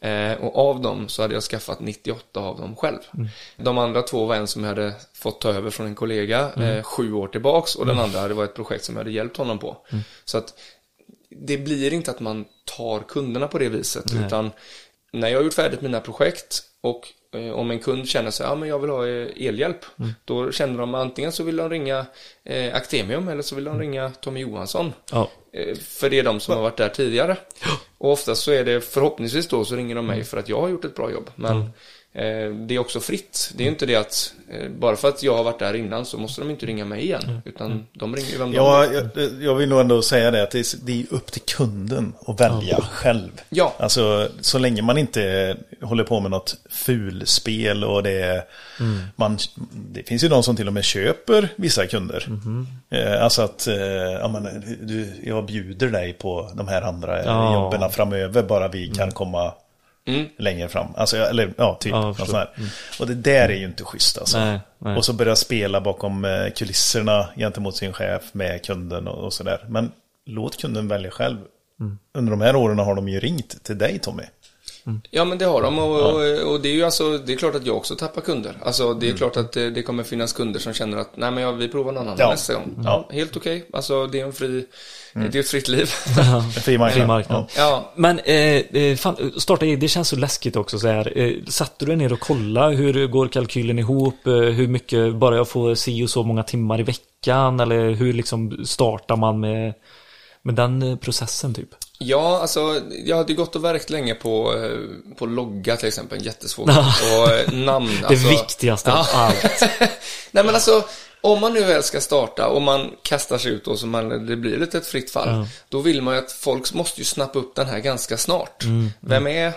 Eh, och av dem så hade jag skaffat 98 av dem själv. Mm. De andra två var en som jag hade fått ta över från en kollega Mm. eh, sju år tillbaks och den andra hade varit ett projekt som jag hade hjälpt honom på. Mm. Så att det blir inte att man tar kunderna på det viset Nej. utan när jag har gjort färdigt mina projekt och eh, om en kund känner sig, ja men jag vill ha eh, elhjälp. Mm. Då känner de antingen så vill de ringa eh, Actemium eller så vill de ringa Tommy Johansson. Ja. Eh, För det är de som har varit där tidigare. Och oftast så är det förhoppningsvis då så ringer de mig för att jag har gjort ett bra jobb. Men eh, det är också fritt. Det är inte det att eh, bara för att jag har varit där innan så måste de inte ringa mig igen. Utan de ringer vem de Ja, vill. jag, jag vill nog ändå säga det att det är, det är upp till kunden att välja själv. Ja. Alltså så länge man inte håller på med något fulspel och det är, man, det finns ju de som till och med köper vissa kunder. Eh, alltså att, eh, ja, men, du, jag bjuder dig på de här andra eh, Ja. jobben framöver bara vi kan komma Mm. längre fram. Alltså, eller ja, typ. Ja, sånt här. Och det där är ju inte schysst alltså. Nej, nej. Och så börja spela bakom eh, kulisserna gentemot sin chef med kunden och, och sådär. Men låt kunden välja själv. Mm. Under de här åren har de ju ringt till dig Tommy. Ja men det har de och, och, och det är ju alltså, det är klart att jag också tappar kunder. Alltså det är klart att det, det kommer finnas kunder som känner att nej men ja, vi provar någon annan Ja. nästa gång. Ja, helt okej. Alltså det är en fri, det är ett fritt liv. En Fri marknad. Fri marknad. Ja. ja. Men eh, eh, fan, starta eget, det känns så läskigt också så här. Eh, satte du dig ner och kolla hur går kalkylen ihop? Eh, hur mycket, bara jag får si och så många timmar i veckan? Eller hur liksom startar man med, med den eh, processen typ? Ja, alltså jag hade gått och verkt länge på, eh, på logga till exempel, jättesvårt. och eh, namn. Det alltså, viktigaste av allt. Nej men alltså, om man nu väl ska starta och man kastar sig ut och så man, det blir lite ett fritt fall. Ja. Då vill man ju att folk måste ju snappa upp den här ganska snart. Mm, Vem är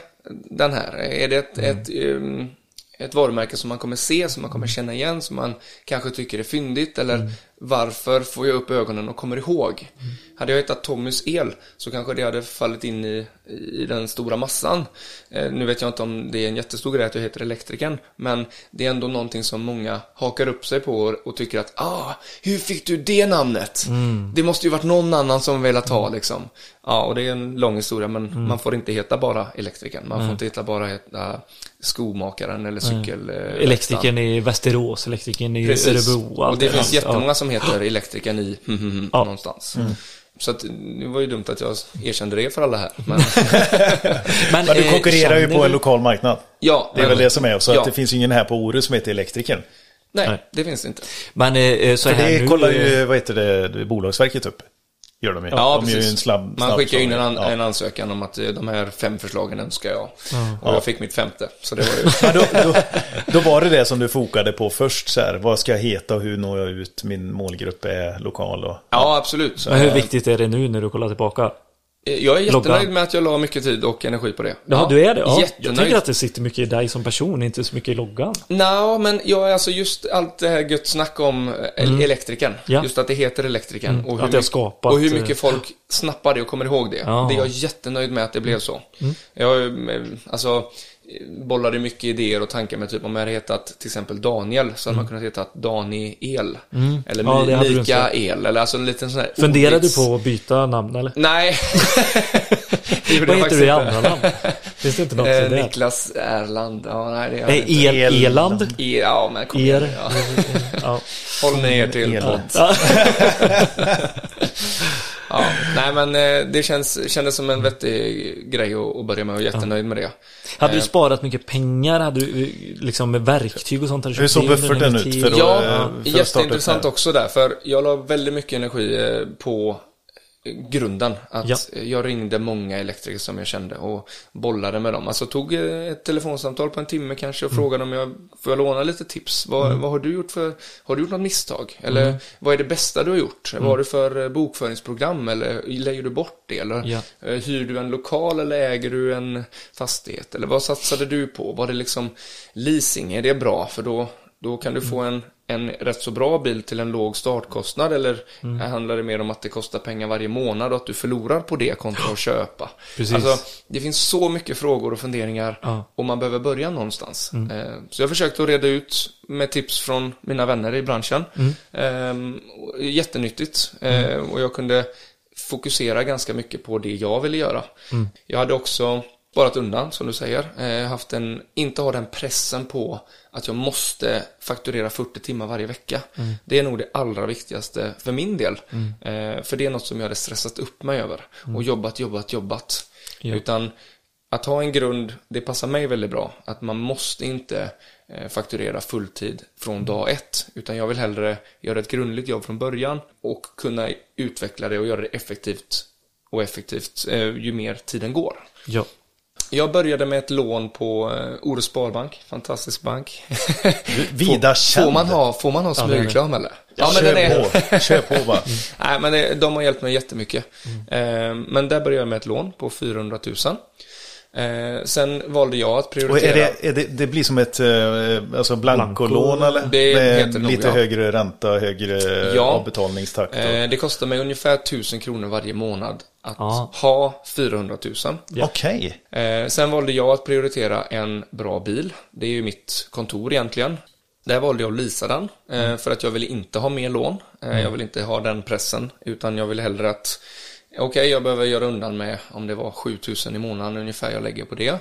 den här? Är det ett, ett, um, ett varumärke som man kommer se, som man kommer känna igen, som man kanske tycker är fyndigt? Eller Mm. Varför får jag upp ögonen och kommer ihåg? Hade jag hittat Tommys el så kanske det hade fallit in i, i den stora massan. Eh, nu vet jag inte om det är en jättestor grej att jag heter elektrikern, men det är ändå någonting som många hakar upp sig på och, och tycker att ah, hur fick du det namnet? Det måste ju varit någon annan som velat ha liksom. Ja, och det är en lång historia, men man får inte heta bara elektrikern. Man får inte heta bara heta skomakaren eller cykel. eh, Elektrikern i Västerås, elektrikern i Precis. Örebro. Och det finns jättemånga som heter elektrikern i Ja. någonstans. Så att, det var ju dumt att jag erkände det för alla här. Men, Men du eh, konkurrerar ju på en lokal marknad. ja, Det är väl det som är. Så ja. att det finns ingen här på Orust som heter Elektrikern. Nej, Nej. det finns det inte. Men eh, så För här det nu... kollar eh, ju, vad heter det, det, Bolagsverket upp. Gör de ju. Ja, de precis. en snabb, Man skickar in en, an, ja. en ansökan om att eh, de här fem förslagen önskar jag. Och jag fick mitt femte. Så det var ju... Ja, då, då, då var det det som du fokade på först så här. Vad ska jag heta och hur når jag ut? Min målgrupp är lokal och... Ja, absolut. Men hur viktigt är det nu när du kollar tillbaka? Eh, Jag är jättenöjd Loggan. med att jag la mycket tid och energi på det. Ja, du är det? Ja. Jag tänker att det sitter mycket i dig som person, inte så mycket i loggan. Nå, men jag är alltså just allt det här gött snack om mm. elektrikern. Ja. Just att det heter elektrikern. Mm. Och, hur mycket, skapat, och hur eh, mycket folk snappar det och kommer ihåg det. Ja. Mm. Det är jag jättenöjd med att det blev så. Jag ju, eh, alltså, eh, bollade mycket idéer och tankar med typ om jag hade hetat till exempel Daniel så hade man kunnat heta Dani El. Eller Mm. Ja, du Mika. El. Eller alltså en liten sån här Funderade du ordvits. på att byta namn eller? Nej. Vad heter du i andra namn? Finns det inte något Eh? Niklas Erland. Ja, nej, det Nej, inte. el, Eland. E- Ja, men kom Er. igen. Ja. Ja. Håll ni er till podd. Ja, nej men eh, det känns, kändes som en vettig grej att, börja med och jättenöjd med det. Hade du Eh, sparat mycket pengar? Hade du eh, liksom med verktyg och sånt? Hur såg bufferten ut tid? för att- Ja, för jätteintressant också där, för jag la väldigt mycket energi på grunden. Att Ja. jag ringde många elektriker som jag kände och bollade med dem. Alltså tog eh, ett telefonsamtal på en timme kanske och frågade om jag får jag låna lite tips. Vad, vad har du gjort för, har du gjort något misstag? Eller vad är det bästa du har gjort? Vad har du för eh, bokföringsprogram? Eller lägger du bort det? Eller Ja. eh, hyr du en lokal eller äger du en fastighet? Eller vad satsade du på? Var det liksom leasing? Är det bra? För då, då kan du få en, en rätt så bra bil till en låg startkostnad eller handlar det mer om att det kostar pengar varje månad och att du förlorar på det kontra att köpa? Precis. Alltså, det finns så mycket frågor och funderingar Ja. och man behöver börja någonstans. Eh, Så jag försökte att reda ut med tips från mina vänner i branschen. Ehm, och Jättenyttigt Eh, och jag kunde fokusera ganska mycket på det jag ville göra. Jag hade också sparat undan, som du säger. Eh, haft en, inte ha den pressen på att jag måste fakturera 40 timmar varje vecka. Det är nog det allra viktigaste för min del. Eh, för det är något som jag hade stressat upp mig över. Och jobbat, jobbat, jobbat. Ja. Utan att ha en grund, det passar mig väldigt bra. Att man måste inte eh, fakturera fulltid från dag ett. Utan jag vill hellre göra ett grundligt jobb från början och kunna utveckla det och göra det effektivt och effektivt ju mer tiden går. Ja. Jag började med ett lån på eh, Ore Sparbank, fantastisk bank. Vida får, får man ha, får man ha smygreklam eller? Ja, men den är... på. Kör på bara. Nej, men det, de har hjälpt mig jättemycket. Eh, men där började jag med ett lån på 400 000. Eh, sen valde jag att Och prioritera. är det, är det, det blir som ett eh, alltså blankolån Blanko. eller? Det Med heter det nog, lite ja. högre ränta, högre Ja. avbetalningstakt. och- Eh, det kostar mig ungefär 1000 kronor varje månad att Ja. ha 400 000. Ja. Okej. Eh, sen valde jag att prioritera en bra bil. Det är ju mitt kontor egentligen. Där valde jag att leasa den. Eh, för att jag ville inte ha mer lån. Eh, Jag vill inte ha den pressen. Utan jag vill hellre att Okej, jag behöver göra undan med om det var 7000 i månaden ungefär jag lägger på det.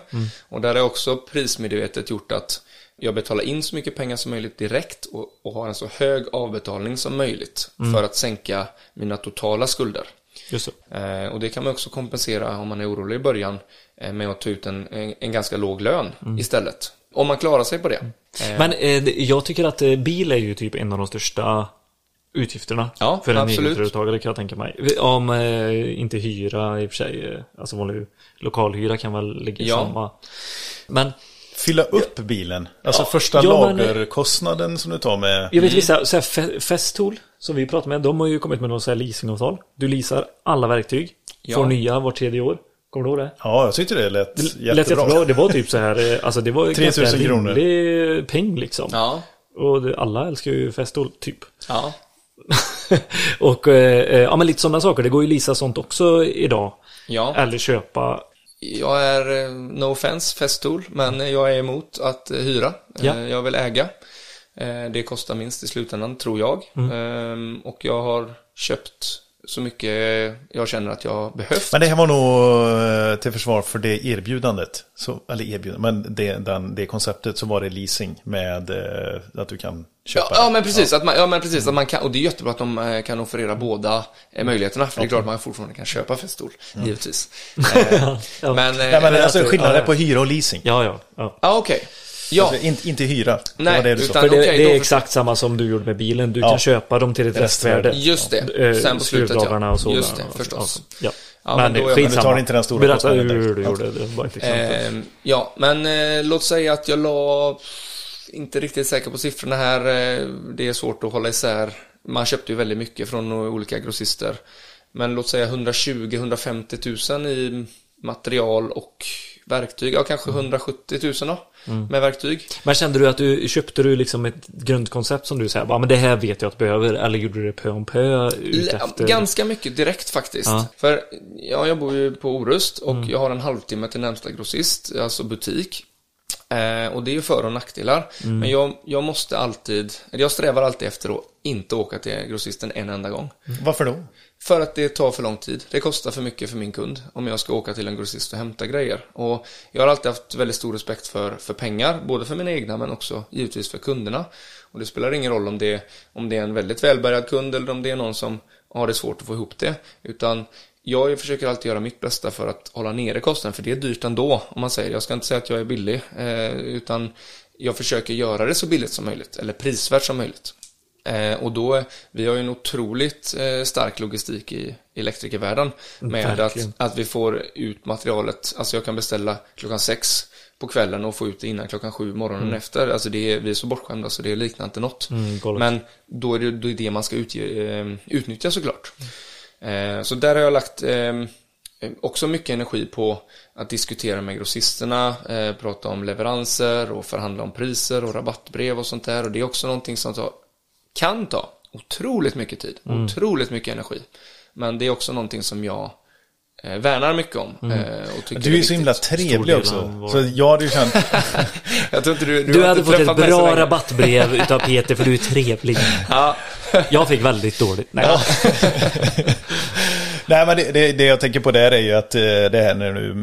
Och där är också prismedvetet gjort att jag betalar in så mycket pengar som möjligt direkt och, och har en så hög avbetalning som möjligt för att sänka mina totala skulder. Just det. Eh, och det kan man också kompensera om man är orolig i början eh, med att ta ut en, en, en ganska låg lön istället. Om man klarar sig på det. Eh, Men eh, jag tycker att eh, bil är ju typ en av de största utgifterna Ja, för en absolut. egenföretagare kan jag tänka mig. Om eh, inte hyra i och för sig, eh, alltså vanlig lokalhyra kan väl ligga i Ja. samma. Men Fylla upp bilen. Alltså första Ja, men- lagerkostnaden som du tar med. jag vet vissa, så här, Festool som vi pratar med, de har ju kommit med något så här leasingavtal. Du leasar alla verktyg, Ja. får nya var tredje år. Kommer du ihåg det? Ja, jag tyckte det lät Det jättebra. lät jättebra. Det var typ så här, eh, alltså det var 3000 ganska kronor. rimlig peng liksom. Ja, Och alla älskar ju Festool, typ. ja. och eh, eh, ja men lite sådana saker, det går ju lisa sånt också idag. ja. Eller köpa. Jag är, eh, no offense, festool, men jag är emot att hyra. Ja. Jag vill äga. Det kostar minst i slutändan, tror jag. Ehm, Och jag har köpt så mycket jag känner att jag behövt. Men det här var nog eh, till försvar för det erbjudandet. Så, eller erbjudandet, men det, den, det konceptet så var det leasing med eh, att du kan köpa. Ja, ja, men precis. Att man, ja, men precis att man kan, och det är jättebra att de eh, kan offerera båda möjligheterna. För det är klart att man fortfarande kan köpa festol, givetvis. Eh, Ja. Men, eh, Ja, men alltså att- skillnaden ja, ja. på hyra och leasing. Ja, ja. ja. ja, okej. Ja, Alltså, inte, inte hyra. Det Nej, det sa. utan- För det, det är då- exakt samma som du gjorde med bilen. Du Ja. kan köpa dem till ett Restvärde. just det. Eh, Sen på slutet, ja. och så. Just det, förstås. Ja. Ja, men men då skitsamma. Men du tar inte den stora Berätta hur direkt. du gjorde det. Det var inte. Eh, ja, men eh, låt säga att jag la, inte riktigt säker på siffrorna här, eh, det är svårt att hålla isär. Man köpte ju väldigt mycket från olika grossister. Men låt säga 120-150 000 i material och verktyg. Ja, kanske 170 000 då, med verktyg. Men kände du att du köpte du liksom ett grundkoncept som du säger, ja men det här vet jag att jag behöver, eller gjorde du det pö om pö? Ganska mycket direkt faktiskt. Ja. För ja, jag bor ju på Orust och jag har en halvtimme till närmsta grossist, alltså butik. Eh, och det är ju för och nackdelar. Mm. Men jag, jag måste alltid, eller jag strävar alltid efter att inte åka till grossisten en enda gång. Varför då? För att det tar för lång tid. Det kostar för mycket för min kund om jag ska åka till en grossist och hämta grejer. Och jag har alltid haft väldigt stor respekt för, för pengar, både för mina egna men också givetvis för kunderna. Och det spelar ingen roll om det, om det är en väldigt välbärgad kund eller om det är någon som har det svårt att få ihop det. Utan jag försöker alltid göra mitt bästa för att hålla nere kostnaden, för det är dyrt ändå, om man säger. Jag ska inte säga att jag är billig, eh, utan jag försöker göra det så billigt som möjligt, eller prisvärt som möjligt. Eh, och då, vi har ju en otroligt eh, stark logistik i elektrikervärlden med att, Verkligen. att vi får ut materialet, alltså jag kan beställa klockan sex på kvällen och få ut det innan klockan sju morgonen efter. Alltså det är, vi är så bortskämda så det liknar inte något. Mm. Men då är det, då är det man ska utge, eh, utnyttja såklart. Eh, så där har jag lagt också mycket energi på att diskutera med grossisterna, eh, prata om leveranser och förhandla om priser och rabattbrev och sånt där. Och det är också någonting som tar, kan ta otroligt mycket tid, Mm. otroligt mycket energi. Men det är också någonting som jag eh, värnar mycket om. Eh, och tycker Du är ju så himla trevlig också. vår- Så jag hade ju känt... Jag tror inte du, du, Du hade inte fått ett bra rabattbrev utav Peter för du är trevlig. Ja. Jag fick väldigt dåligt. Nej. Nej men det, det, det jag tänker på där är ju att eh, det här när du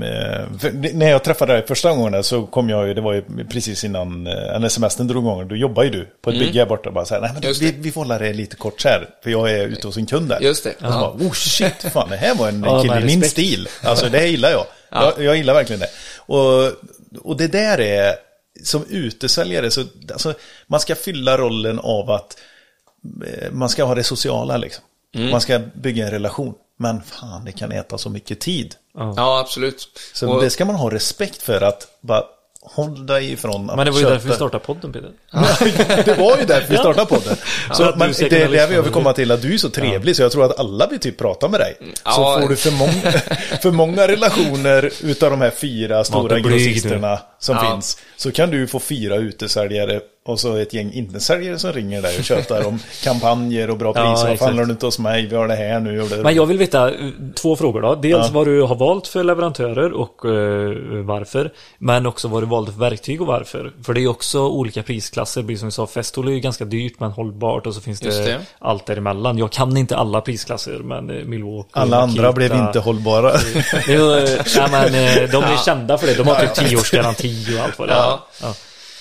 När jag träffade dig första gången så kom jag ju, det var ju precis innan eh, när semestern drog igång. Då jobbade ju du på ett bygge här borta och bara så här, nej men Mm. Just vi, vi får hålla det lite kort så här. För jag är ute hos en kund där. Just det. Och så bara, oh shit, fan det här var en Ja, kille i min stil. Alltså det här gillar jag. jag. Jag gillar verkligen det. Och, och det där är, som utesäljare så, alltså man ska fylla rollen av att eh, man ska ha det sociala liksom. Mm. Man ska bygga en relation. Men fan, det kan äta så mycket tid. ja, absolut. Så Och- det ska man ha respekt för att bara håll dig ifrån att Men det var ju köpa- därför vi startade podden Peter. det var ju därför vi startade podden. Så Ja, ska det är där lyssna vi vill komma till att du är så trevlig så jag tror att alla vill typ prata med dig. Så Ja. får du för många, för många relationer utav de här fyra stora grossisterna som Ja. finns. Så kan du få fyra utesäljare och så ett gäng intesäljare som ringer dig och tjötar om kampanjer och bra Ja, priser. Varför exakt. handlar du inte hos mig? Vi har det här nu. Och det. Men jag vill veta eh, två frågor då. Dels Ja. vad du har valt för leverantörer och eh, varför. Men också vad du valde för verktyg och varför. För det är också olika prisklasser. Precis som vi sa, Festool är ju ganska dyrt men hållbart och så finns det, det. allt däremellan. Jag kan inte alla prisklasser men eh, Milwaukee, Alla andra Makita- blev inte hållbara. Ja, men, de är kända för det. De har typ 10 års garanti och allt vad det är. Ja.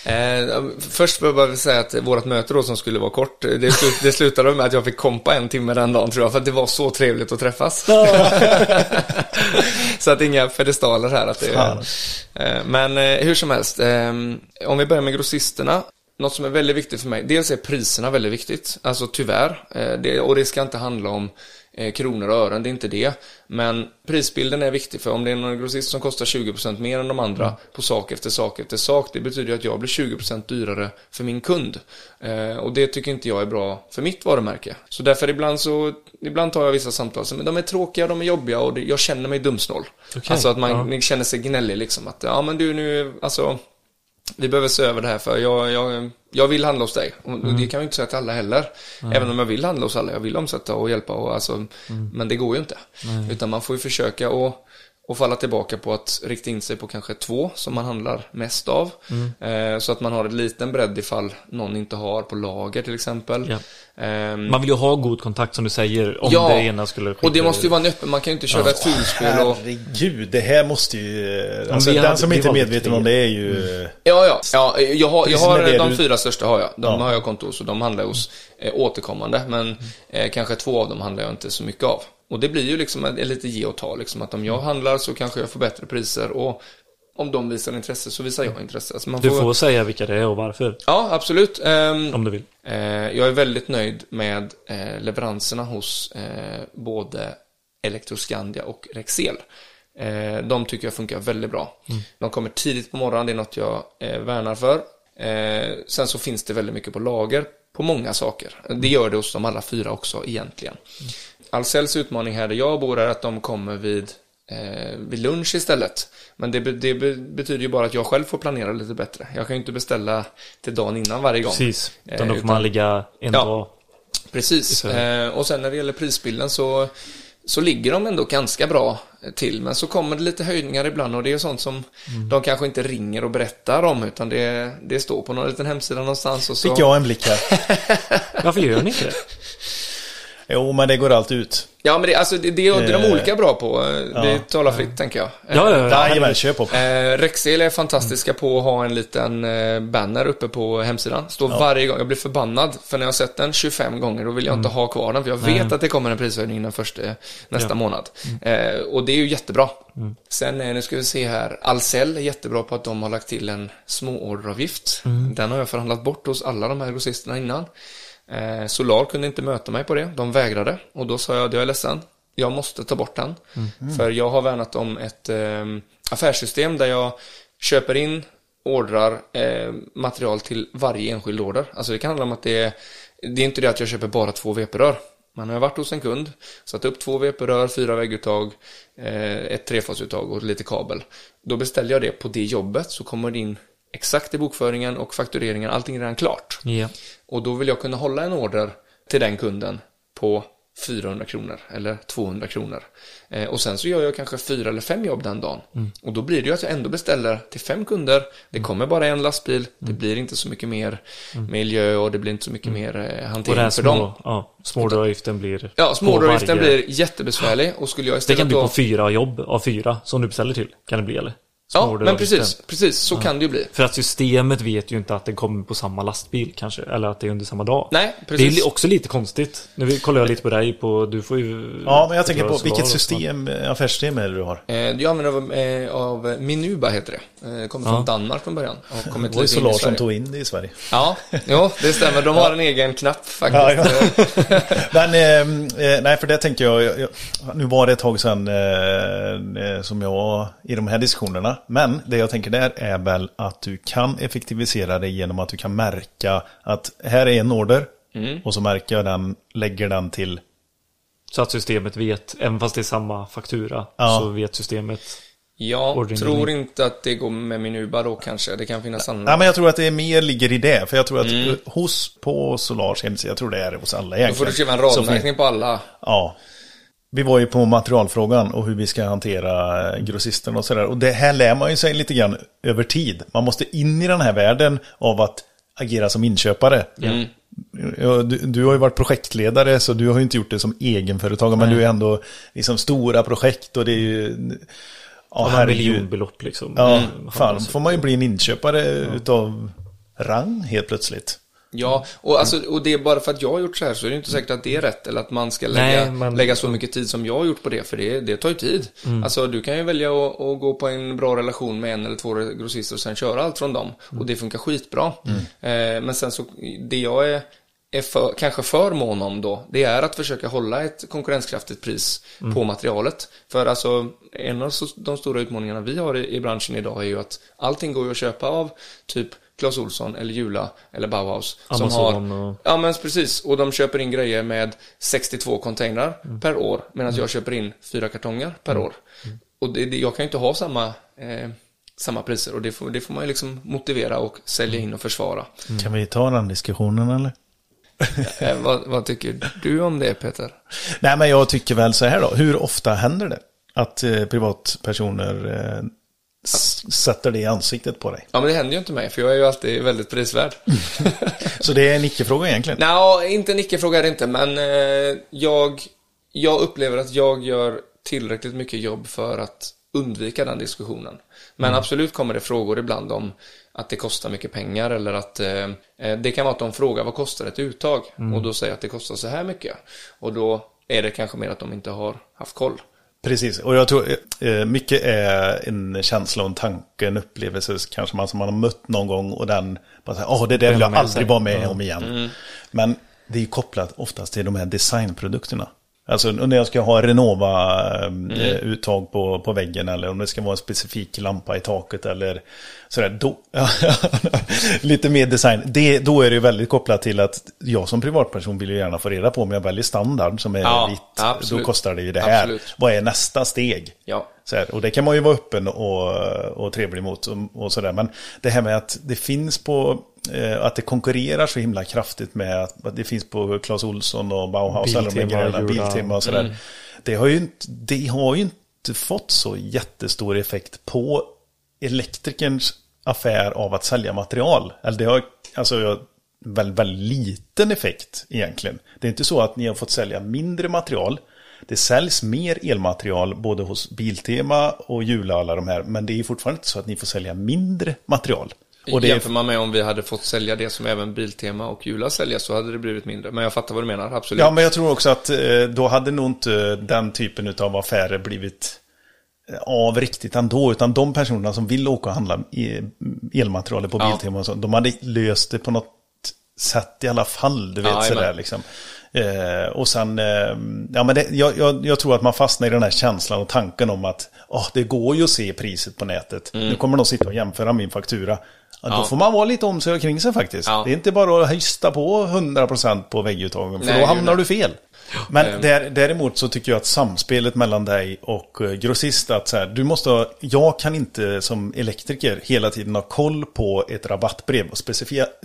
Eh, först vill jag bara säga att vårt möte då som skulle vara kort, det, slut, det slutade med att jag fick kompa en timme den dagen tror jag, för att det var så trevligt att träffas. så att inga pedestaler här. Att det, eh, men eh, hur som helst, eh, om vi börjar med grossisterna. Något som är väldigt viktigt för mig, dels är priserna väldigt viktigt, alltså tyvärr. Eh, det, och det ska inte handla om eh, kronor och ören, det är inte det. Men prisbilden är viktig, för om det är någon grossist som kostar 20% mer än de andra på sak efter sak efter sak, det betyder ju att jag blir 20% dyrare för min kund. Eh, och det tycker inte jag är bra för mitt varumärke. Så därför ibland så, ibland tar jag vissa samtal som, de är tråkiga, de är jobbiga och det, jag känner mig dumsnål. Okej, Alltså att man ja. känner sig gnällig liksom, att ja men du nu, alltså vi behöver se över det här för jag, jag, jag vill handla hos dig. Och Mm. det kan jag ju inte säga till alla heller. Även om jag vill handla hos alla. Jag vill omsätta och hjälpa och alltså, Mm. men det går ju inte. Utan man får ju försöka och, och falla tillbaka på att rikta in sig på kanske två som man handlar mest av. Mm. Eh, så att man har en liten bredd ifall någon inte har på lager till exempel. Ja. Ehm, Man vill ju ha god kontakt som du säger om Ja, det ena skulle och det måste ju vara en öppen, man kan ju inte köra ett fulspel och... Herregud, det här måste ju... Alltså, vi den hade- som inte är medveten om det är ju... Ja, ja. ja jag har, jag har de du- fyra största har jag. De Ja. har jag konto hos och de handlar hos eh, återkommande. Men eh, kanske två av dem handlar jag inte så mycket av. Och det blir ju liksom en, en lite ge och ta. Liksom, att om jag handlar så kanske jag får bättre priser. Och om de visar intresse så visar jag intresse. Alltså Du får säga vilka det är och varför. Ja, absolut. Ehm, Om du vill. Eh, jag är väldigt nöjd med eh, leveranserna hos eh, både Electroscandia och Rexel. De tycker jag funkar väldigt bra. De kommer tidigt på morgonen, det är något jag eh, värnar för. Sen så finns det väldigt mycket på lager på många saker. Det gör det hos de alla fyra också egentligen. Ahlsells utmaning här där jag bor är att de kommer vid, eh, vid lunch istället. Men det, det be- betyder ju bara att jag själv får planera lite bättre. Jag kan ju inte beställa till dagen innan varje gång. Precis. Eh, Utan då får utan- man ligga en Ja. dag. Precis. Eh, och sen när det gäller prisbilden så, så ligger de ändå ganska bra till. Men så kommer det lite höjningar ibland och det är sånt som de kanske inte ringer och berättar om utan det, det står på någon liten hemsida någonstans och så. Fick jag en blick här. Varför gör ni inte det? Jo, men det går allt ut. Ja, men det, alltså, det, det, det är de Eh, olika bra på. Vi talar fritt, tänker jag. Ja, ja, ja. Jajamän, kör på. Eh, Rexel är fantastiska på att ha en liten eh, banner uppe på hemsidan. Står varje gång. Jag blir förbannad. För när jag har sett den 25 gånger, då vill jag inte ha kvar den. För jag vet att det kommer en prishöjning den första, nästa Ja. månad. Eh, och det är ju jättebra. Sen, eh, nu ska vi se här. Ahlsell är jättebra på att de har lagt till en småorderavgift. Den har jag förhandlat bort hos alla de här grossisterna innan. Eh, Solar kunde inte möta mig på det. De vägrade. Och då sa jag att jag är ledsen. Jag måste ta bort den. För jag har värnat om ett eh, affärssystem där jag köper in ordrar eh, material till varje enskild order. Alltså det kan handla om att det är, det är inte det att jag köper bara två VP-rör. Man har varit hos en kund, satt upp två VP-rör, fyra vägguttag, eh, ett trefasuttag och lite kabel. Då beställer jag det på det jobbet så kommer det in exakt i bokföringen och faktureringen, allting är redan klart. Ja. Och då vill jag kunna hålla en order till den kunden på 400 kronor eller 200 kronor. Eh, och sen så gör jag kanske fyra eller fem jobb den dagen. Och då blir det ju att jag ändå beställer till fem kunder. Det kommer bara en lastbil. Det blir inte så mycket mer miljö och det blir inte så mycket mer eh, Och den hantering här för dem. små, ja, småorderavgiften blir... Ja, småorderavgiften varje- blir jättebesvärlig och skulle jag Det istället kan bli då... på fyra jobb av fyra som du beställer till. Kan det bli eller? Ja, men precis, precis, så kan det ju bli. För att systemet vet ju inte att den kommer på samma lastbil kanske. Eller att det är under samma dag. Nej, Det är precis. också lite konstigt. Nu kollar jag lite på dig på, du får ju... Ja, men jag tänker på vilket system, eh, affärssystem är det du har? Eh, Jag använder av, eh, av Minuba heter det. Eh, Kommer från Danmark från början. Och kommit Det var ju Solar som tog in det i Sverige. Ja, jo, det stämmer. De har en egen knapp faktiskt. Ja, ja. Men, eh, eh, nej för det tänker jag, jag, jag, nu var det ett tag sedan eh, som jag i de här diskussionerna. Men det jag tänker där är väl att du kan effektivisera det genom att du kan märka att här är en order. Och så märker jag den, lägger den till Så att systemet vet, även fast det är samma faktura, Ja. så vet systemet. Jag tror inte att det går med Minuba då kanske. Det kan finnas andra. Ja, men jag tror att det är mer ligger i det. För jag tror att eh, hos, på Solars hemsida, jag tror det är hos alla Då egentligen. får du skriva en radmärkning på alla. Ja. Vi var ju på materialfrågan och hur vi ska hantera eh, grossisten och sådär. Och det här lär man ju sig lite grann över tid. Man måste in i den här världen av att agera som inköpare. Mm. Ja, Du, du har ju varit projektledare så du har ju inte gjort det som egenföretagare. Men du är ändå liksom stora projekt och det är ju... Ja, herregud. miljonbelopp liksom. Ja, Mm. fan, får man ju bli en inköpare utav rang helt plötsligt. Ja, och, alltså, och det är bara för att jag har gjort så här så är det inte säkert att det är rätt eller att man ska lägga, Nej, men- lägga så mycket tid som jag har gjort på det, för det, det tar ju tid. Alltså, du kan ju välja att, att gå på en bra relation med en eller två grossister och sen köra allt från dem. Och det funkar skitbra. Eh, men sen så, det jag är, är för, kanske för mån om då, det är att försöka hålla ett konkurrenskraftigt pris på materialet. För alltså, en av de stora utmaningarna vi har i, i branschen idag är ju att allting går ju att köpa av typ Clas Ohlson eller Jula eller Bauhaus. som Amazon har, och- Ja men precis, och de köper in grejer med 62 containrar per år. Medan jag köper in fyra kartonger per år. Och det, det, jag kan ju inte ha samma, eh, samma priser och det får, det får man ju liksom motivera och sälja in och försvara. Kan vi ta den diskussionen eller? Eh, vad, vad tycker du om det Peter? Nej, men jag tycker väl så här då. Hur ofta händer det att eh, privatpersoner eh, sätter det i ansiktet på dig? Ja men det händer ju inte mig för jag är ju alltid väldigt prisvärd. Så det är en icke-fråga egentligen. Nej, inte en icke-fråga är det inte, men eh, jag, jag upplever att jag gör tillräckligt mycket jobb för att undvika den diskussionen. Men absolut kommer det frågor ibland om att det kostar mycket pengar eller att eh, eh, det kan vara att de frågar vad kostar ett uttag och då säger jag att det kostar så här mycket. Och då är det kanske mer att de inte har haft koll. Precis, och jag tror eh, mycket är en känsla och en tanke, en upplevelse kanske man som man har mött någon gång och den bara säger, åh det där vill jag aldrig sig." vara med om igen. Men det är kopplat oftast till de här designprodukterna. Alltså när jag ska ha Renova-uttag på, på väggen eller om det ska vara en specifik lampa i taket eller sådär. Då, lite mer design. Det, då är det ju väldigt kopplat till att jag som privatperson vill ju gärna få reda på om jag väljer standard som är Ja, vitt. absolut. Då kostar det ju det här. Absolut. Vad är nästa steg? Ja. Så här, och det kan man ju vara öppen och, och trevlig mot och, och sådär. Men det här med att det finns på, eh, att det konkurrerar så himla kraftigt med att, att det finns på Clas Ohlson och Bauhaus. alla de Biltema, grejerna, Jura. Biltema och sådär. Det har ju inte, det har ju inte fått så jättestor effekt på elektrikerns affär av att sälja material. Eller det har alltså väldigt, väldigt liten effekt egentligen. Det är inte så att ni har fått sälja mindre material. Det säljs mer elmaterial både hos Biltema och Jula och alla de här. Men det är fortfarande inte så att ni får sälja mindre material. Och det är Jämför man med om vi hade fått sälja det som även Biltema och Jula säljer så hade det blivit mindre. Men jag fattar vad du menar, absolut. Ja, men jag tror också att eh, då hade nog inte den typen av affärer blivit eh, av riktigt ändå. Utan de personerna som vill åka och handla elmaterialet på Ja. Biltema och så, de hade löst det på något sätt i alla fall. Du vet Ja, sådär liksom. Eh, och sen, eh, ja men det, jag, jag, jag tror att man fastnar i den här känslan och tanken om att åh, det går ju att se priset på nätet. Nu kommer de sitta och jämföra min faktura. Ja, Då Mm. Ja. får man vara lite omsorg kring sig faktiskt. Ja. Det är inte bara att hysta på 100% på vägguttagen, för Nej, då hamnar nej. du fel. Men Ehm. där, däremot så tycker jag att samspelet mellan dig och eh, grossist, att så här, du måste ha, jag kan inte som elektriker hela tiden ha koll på ett rabattbrev. Och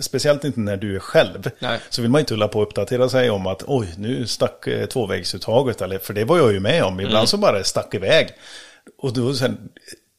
speciellt inte när du är själv. Nej. Så vill man inte hålla på och uppdatera sig om att oj, nu stack eh, tvåvägsuttaget. Eller, för det var jag ju med om. Ibland Mm. så bara stack iväg. Och då sen,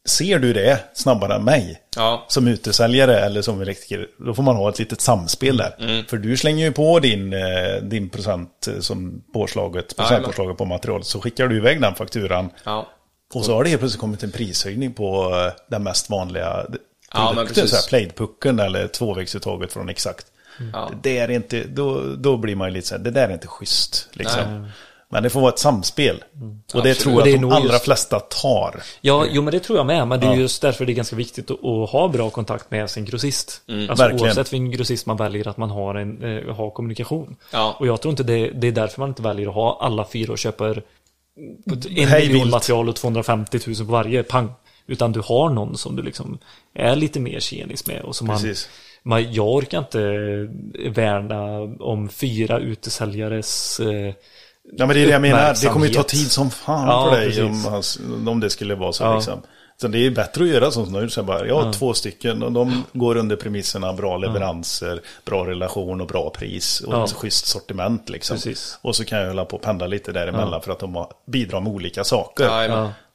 ser du det snabbare än mig? Ja. som utesäljare eller som elektriker, då får man ha ett litet samspel där. Mm. För du slänger ju på din, eh, din procent eh, som påslaget, procentpåslaget på material, så skickar du iväg den fakturan. Ja. Och så har det helt plötsligt kommit en prishöjning på eh, den mest vanliga Ja, produkten, så här plaidpucken eller tvåvägsuttaget från exakt. Ja. Det är inte, då, då blir man ju lite så här, det där är inte schysst. Liksom. Men det får vara ett samspel. Och det Mm. Absolut. tror jag att de allra just- flesta tar. Ja, jo men det tror jag med. Men det är Ja. just därför det är ganska viktigt att, ha bra kontakt med sin grossist. Mm. Alltså Verkligen. oavsett vilken grossist man väljer att man har, en, eh, har kommunikation. Ja. Och jag tror inte det, det är därför man inte väljer att ha alla fyra och köper en Hej miljon vilt. material och 250 000 på varje, pang. Utan du har någon som du liksom är lite mer tjenis med och som man, man, jag orkar inte värna om fyra utesäljares eh, Ja men det är det jag menar, det kommer ju ta tid som fan Ja, för dig precis. om, hans- om det skulle vara så Ja. liksom. Så det är bättre att göra som nu, så bara, jag har två stycken och de går under premisserna bra leveranser, bra relation och bra pris och Ja. ett schysst sortiment liksom. Precis. Och så kan jag hålla på och pendla lite däremellan för att de bidrar med olika saker.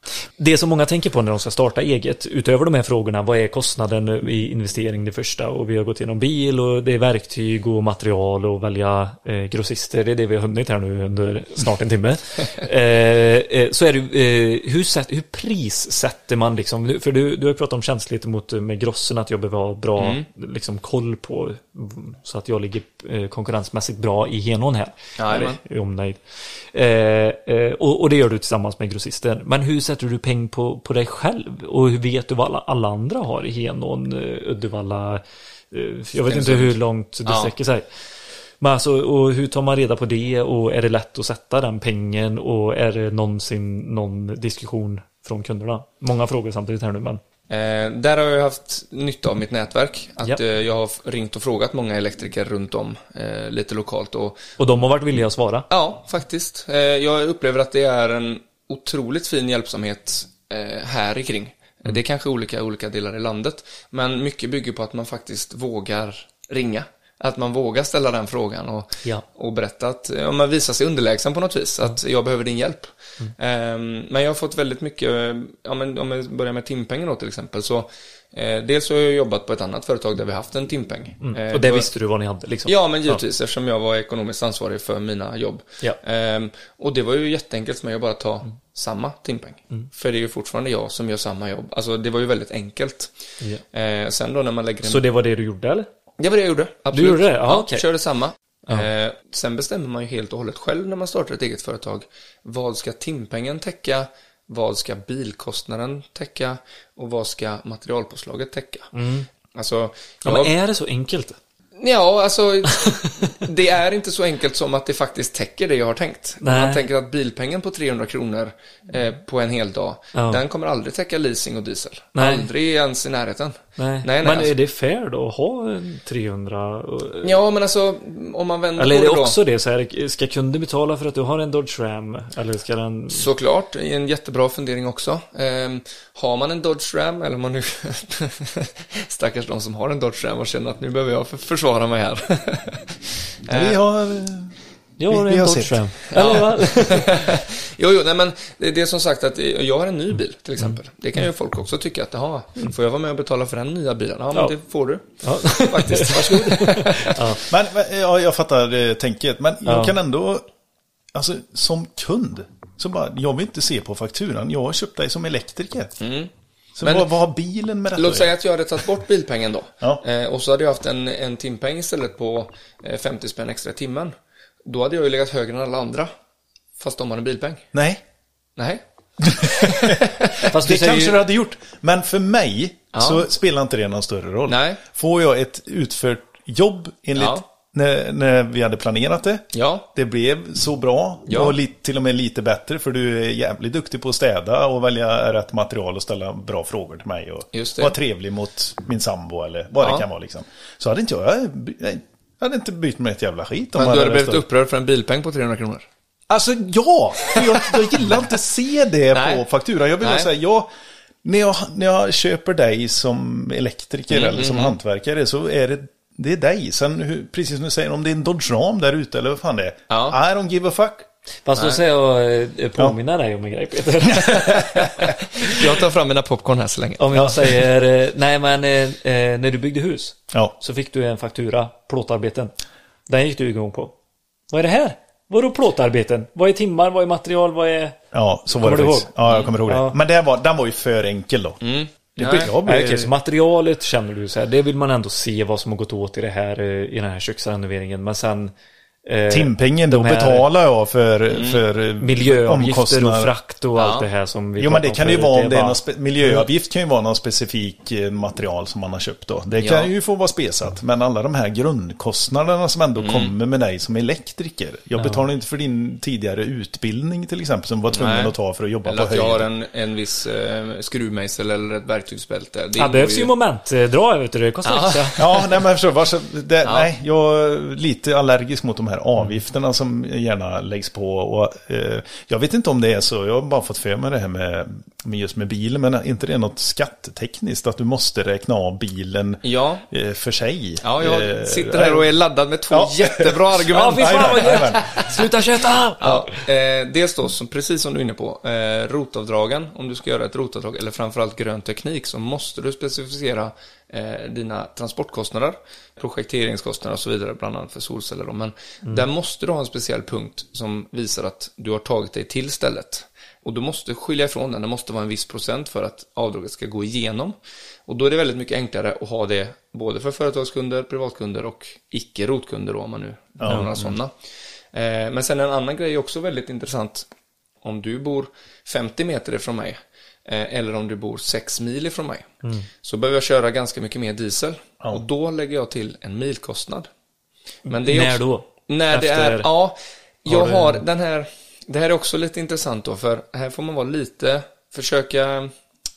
Ja. Ja. Det som många tänker på när de ska starta eget, utöver de här frågorna, vad är kostnaden i investering det första? Och vi har gått igenom bil och det är verktyg och material och välja eh, grossister. Det är det vi har hunnit här nu under snart en timme. eh, eh, så är det eh, hur, sätt, hur prissätter man liksom? För du, du har pratat om känsligt mot eh, med grossen att jag behöver ha bra liksom, koll på mm, så att jag ligger eh, konkurrensmässigt bra i genon här. Jajamän. Eller. Eh, eh, och, och det gör du tillsammans med grossisten. Men hur sätter du peng på, på dig själv? Och hur vet du vad alla, alla andra har i Henon, eh, Uddevalla? Eh, jag vet inte hur långt det Ja. sträcker sig. Men alltså, och hur tar man reda på det? Och är det lätt att sätta den pengen? Och är det någonsin någon diskussion från kunderna? Många frågor samtidigt här nu, men Eh, där har jag haft nytta av mitt nätverk. Att Ja. eh, jag har ringt och frågat många elektriker runt om, eh, lite lokalt. Och och de har varit villiga att svara. ja, faktiskt. Eh, jag upplever att det är en otroligt fin hjälpsamhet eh, här i kring. Mm. Det är kanske olika olika delar i landet. Men mycket bygger på att man faktiskt vågar ringa. Att man vågar ställa den frågan och, Ja. och berätta att, ja, man visar sig underlägsen på något vis, att jag behöver din hjälp. Mm. Ehm, men jag har fått väldigt mycket, ja, men om jag börjar med timpengen då till exempel, så eh, dels har jag jobbat på ett annat företag där vi haft en timpeng. Eh, Mm. Och det visste du vad ni hade liksom? Ja, men givetvis eftersom jag var ekonomiskt ansvarig för mina jobb. Ja. Ehm, och det var ju jätteenkelt för mig att bara ta Mm. samma timpeng. För det är ju fortfarande jag som gör samma jobb. Alltså det var ju väldigt enkelt. Ja. Eh, sen då när man lägger en... Så det var det du gjorde eller? Det var det jag gjorde, absolut. gjorde det? Ja, Ja, okej. körde samma. Eh, sen bestämmer man ju helt och hållet själv när man startar ett eget företag. Vad ska timpengen täcka? Vad ska bilkostnaden täcka? Och vad ska materialpåslaget täcka? Alltså, Mm. Ja, jag- men är det så enkelt? Ja, alltså det är inte så enkelt som att det faktiskt täcker det jag har tänkt. Nej. Man tänker att bilpengen på 300 kronor eh, på en hel dag, Ja. den kommer aldrig täcka leasing och diesel. Nej. Aldrig ens i närheten. Nej, nej, nej men alltså. är det fair då att ha en 300? och- Ja, men alltså om man vänder Eller är på det det då. också det så här, ska kunden betala för att du har en Dodge Ram? Eller ska den... Såklart, det en jättebra fundering också. Ehm, har man en Dodge Ram, eller om man nu... Stackars de som har en Dodge Ram och känner att nu behöver jag för- försvara mig här. Vi har, eh, Jag Vi- har vi en har Dodge sett. Va? Jo, jo, nej men det, det är som sagt att eh, jag har en ny bil till exempel. Det kan ju folk också tycka att, jaha, får jag vara med och betala för den nya bilen? Ja, men Ja. det får du. Ja. Faktiskt, varsågod. Men men, ja, jag fattar eh, tänket. Men Ja. jag kan ändå, alltså som kund, så bara, jag vill inte se på fakturan. Jag har köpt dig som elektriker. Så. Men- vad, vad har bilen med detta Låt säga att jag hade tagit bort bilpengen då. Ja. Eh, och så hade jag haft en, en timpeng istället på eh, 50 spänn extra i timmen. Då hade jag ju legat högre än alla andra. Fast de hade bilpeng. Nej, Nej. Fast det kanske ju... du hade gjort. Men för mig Ja. så spelar inte det någon större roll. Nej. Får jag ett utfört jobb enligt Ja. När, när vi hade planerat det. Ja. Det blev så bra Ja. och li, till och med lite bättre för du är jävligt duktig på att städa och välja rätt material och ställa bra frågor till mig. Och vara trevlig mot min sambo eller vad Ja. det kan vara liksom. Så hade inte jag, jag hade inte bytt mig ett jävla skit. om Men du hade blivit stått- upprörd för en bilpeng på 300 kronor. Alltså ja! För jag, jag gillar inte att se det Nej. på fakturan. Jag vill bara Nej. säga, jag, när, jag, när jag köper dig som elektriker Mm, eller som hantverkare så är det, det är dig. Sen hur, precis som du säger, om det är en Dodge Ram där ute eller vad fan det är. Ja. I don't give a fuck. Fast då säger jag eh, påminna dig om en grej Peter. Jag tar fram mina popcorn här så länge. Om jag säger, eh, nej men eh, när du byggde hus Ja. så fick du en faktura, plåtarbeten. Den gick du igång på. Vad är det här? Vadå plåtarbeten? Vad är timmar? Vad är material? Vad är... Ja, så var Kommer det du faktiskt. ihåg? Ja, jag kommer ihåg det. Ja. Men det var, den var ju för enkel då. Mm. Det blir, jag blir, okej, så materialet känner du så här, det vill man ändå se vad som har gått åt i det här, eh, i den här köksrenoveringen. Men sen... eh, timpengen då betalar jag för, för Miljöavgifter och frakt och Ja. allt det här som vi Jo men det kan ju vara om det är någon miljöavgift kan ju vara någon specifik eh, material som man har köpt då. Det kan Ja. ju få vara spesat. Men alla de här grundkostnaderna som ändå kommer med dig som elektriker. Jag betalar inte för din tidigare utbildning till exempel som du var tvungen Nej. att ta för att jobba Eller på att jag har höjd. en, en viss eh, skruvmejsel eller ett verktygsbälte. Det Ja, behövs ju momentdra, vet du, det kostar Ja. extra. Ja, nej men förstår. Vars, det, Ja. Nej, jag är lite allergisk mot de här avgifterna som gärna läggs på. Och, eh, jag vet inte om det är så, jag har bara fått för mig det här med, med just med bilen. Men är inte det något skattetekniskt? Att du måste räkna av bilen Ja. eh, för sig? Ja, jag Eh, sitter här och är laddad med två Ja. jättebra Ja, argument. fy fan. Sluta köta! Ja, eh, dels då, som, precis som du är inne på, eh, rotavdragen, om du ska göra ett rotavdrag, eller framförallt grön teknik, så måste du specificera eh, dina transportkostnader, projekteringskostnader och så vidare, bland annat för solceller. Då. Men där måste du ha en speciell punkt som visar att du har tagit dig till stället. Och du måste skilja ifrån den, det måste vara en viss procent för att avdraget ska gå igenom. Och då är det väldigt mycket enklare att ha det både för företagskunder, privatkunder och icke-rotkunder om man nu har några sådana. Eh, Men sen en annan grej också väldigt intressant. Om du bor 50 meter ifrån mig eller om du bor 6 mil ifrån mig så behöver jag köra ganska mycket mer diesel och då lägger jag till en milkostnad. Men det är När också, då? När det Efter- är, ja, jag Har du- har den här, det här är också lite intressant då för här får man vara lite, försöka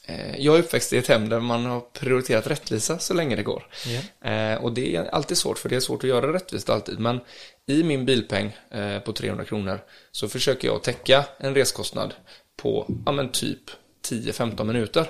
eh, jag är uppväxt i ett hem där man har prioriterat rättvisa så länge det går. Eh, och det är alltid svårt, för det är svårt att göra rättvist alltid. Men i min bilpeng eh, på 300 kronor så försöker jag täcka en reskostnad på, ja men typ 10-15 minuter.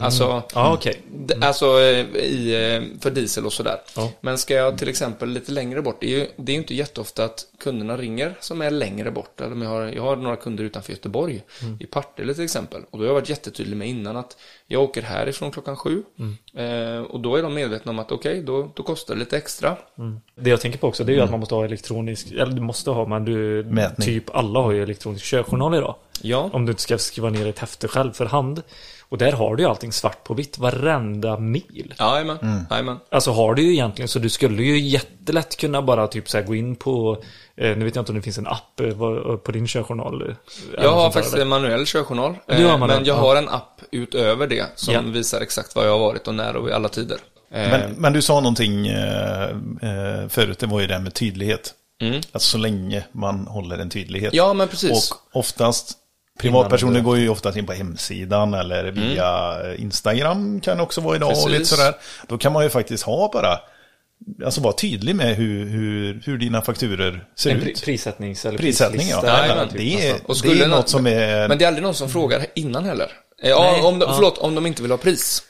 Alltså, Ja, okej. D- Alltså eh, i, eh, för diesel och sådär. Ja. Men ska jag till exempel lite längre bort, det är ju det är inte jätteofta att kunderna ringer som är längre bort. Eller jag, har, jag har några kunder utanför Göteborg, i Partille till exempel. Och då har jag varit jättetydlig med innan att jag åker härifrån klockan sju. Eh, och då är de medvetna om att okej, då, då kostar det lite extra. Det jag tänker på också, det är ju att man måste ha elektronisk, eller du måste ha, men du, Mätning. typ alla har ju elektronisk körjournal idag. Ja, Om du inte ska skriva ner ett häfte själv för hand. Och där har du ju allting svart på vitt, varenda mil. jajamän, jajamän. Alltså har du ju egentligen, så du skulle ju jättelätt kunna bara typ så här gå in på, eh, nu vet jag inte om det finns en app eh, vad- på din körjournal. eh, Jag har där, faktiskt eller? en manuell körjournal. Eh, men jag ja. har en app utöver det som Ja. visar exakt var jag har varit och när och i alla tider. Eh, Men, men du sa någonting eh, eh, förut, det var ju det här med tydlighet. Mm. Alltså så länge man håller en tydlighet. Ja, men precis. Och oftast, privatpersoner det- går ju oftast in på hemsidan eller via Instagram kan också vara idag och lite sådär. Då kan man ju faktiskt ha bara, alltså vara tydlig med hur, hur, hur dina fakturer ser En ut. prissättnings eller Prissättning ja. prislista Nej, eller men typ det, är. Och det är någon- något som är... Men det är aldrig någon som frågar innan heller. Eh, Ja, Nej, om de, ja. förlåt, om de inte vill ha pris.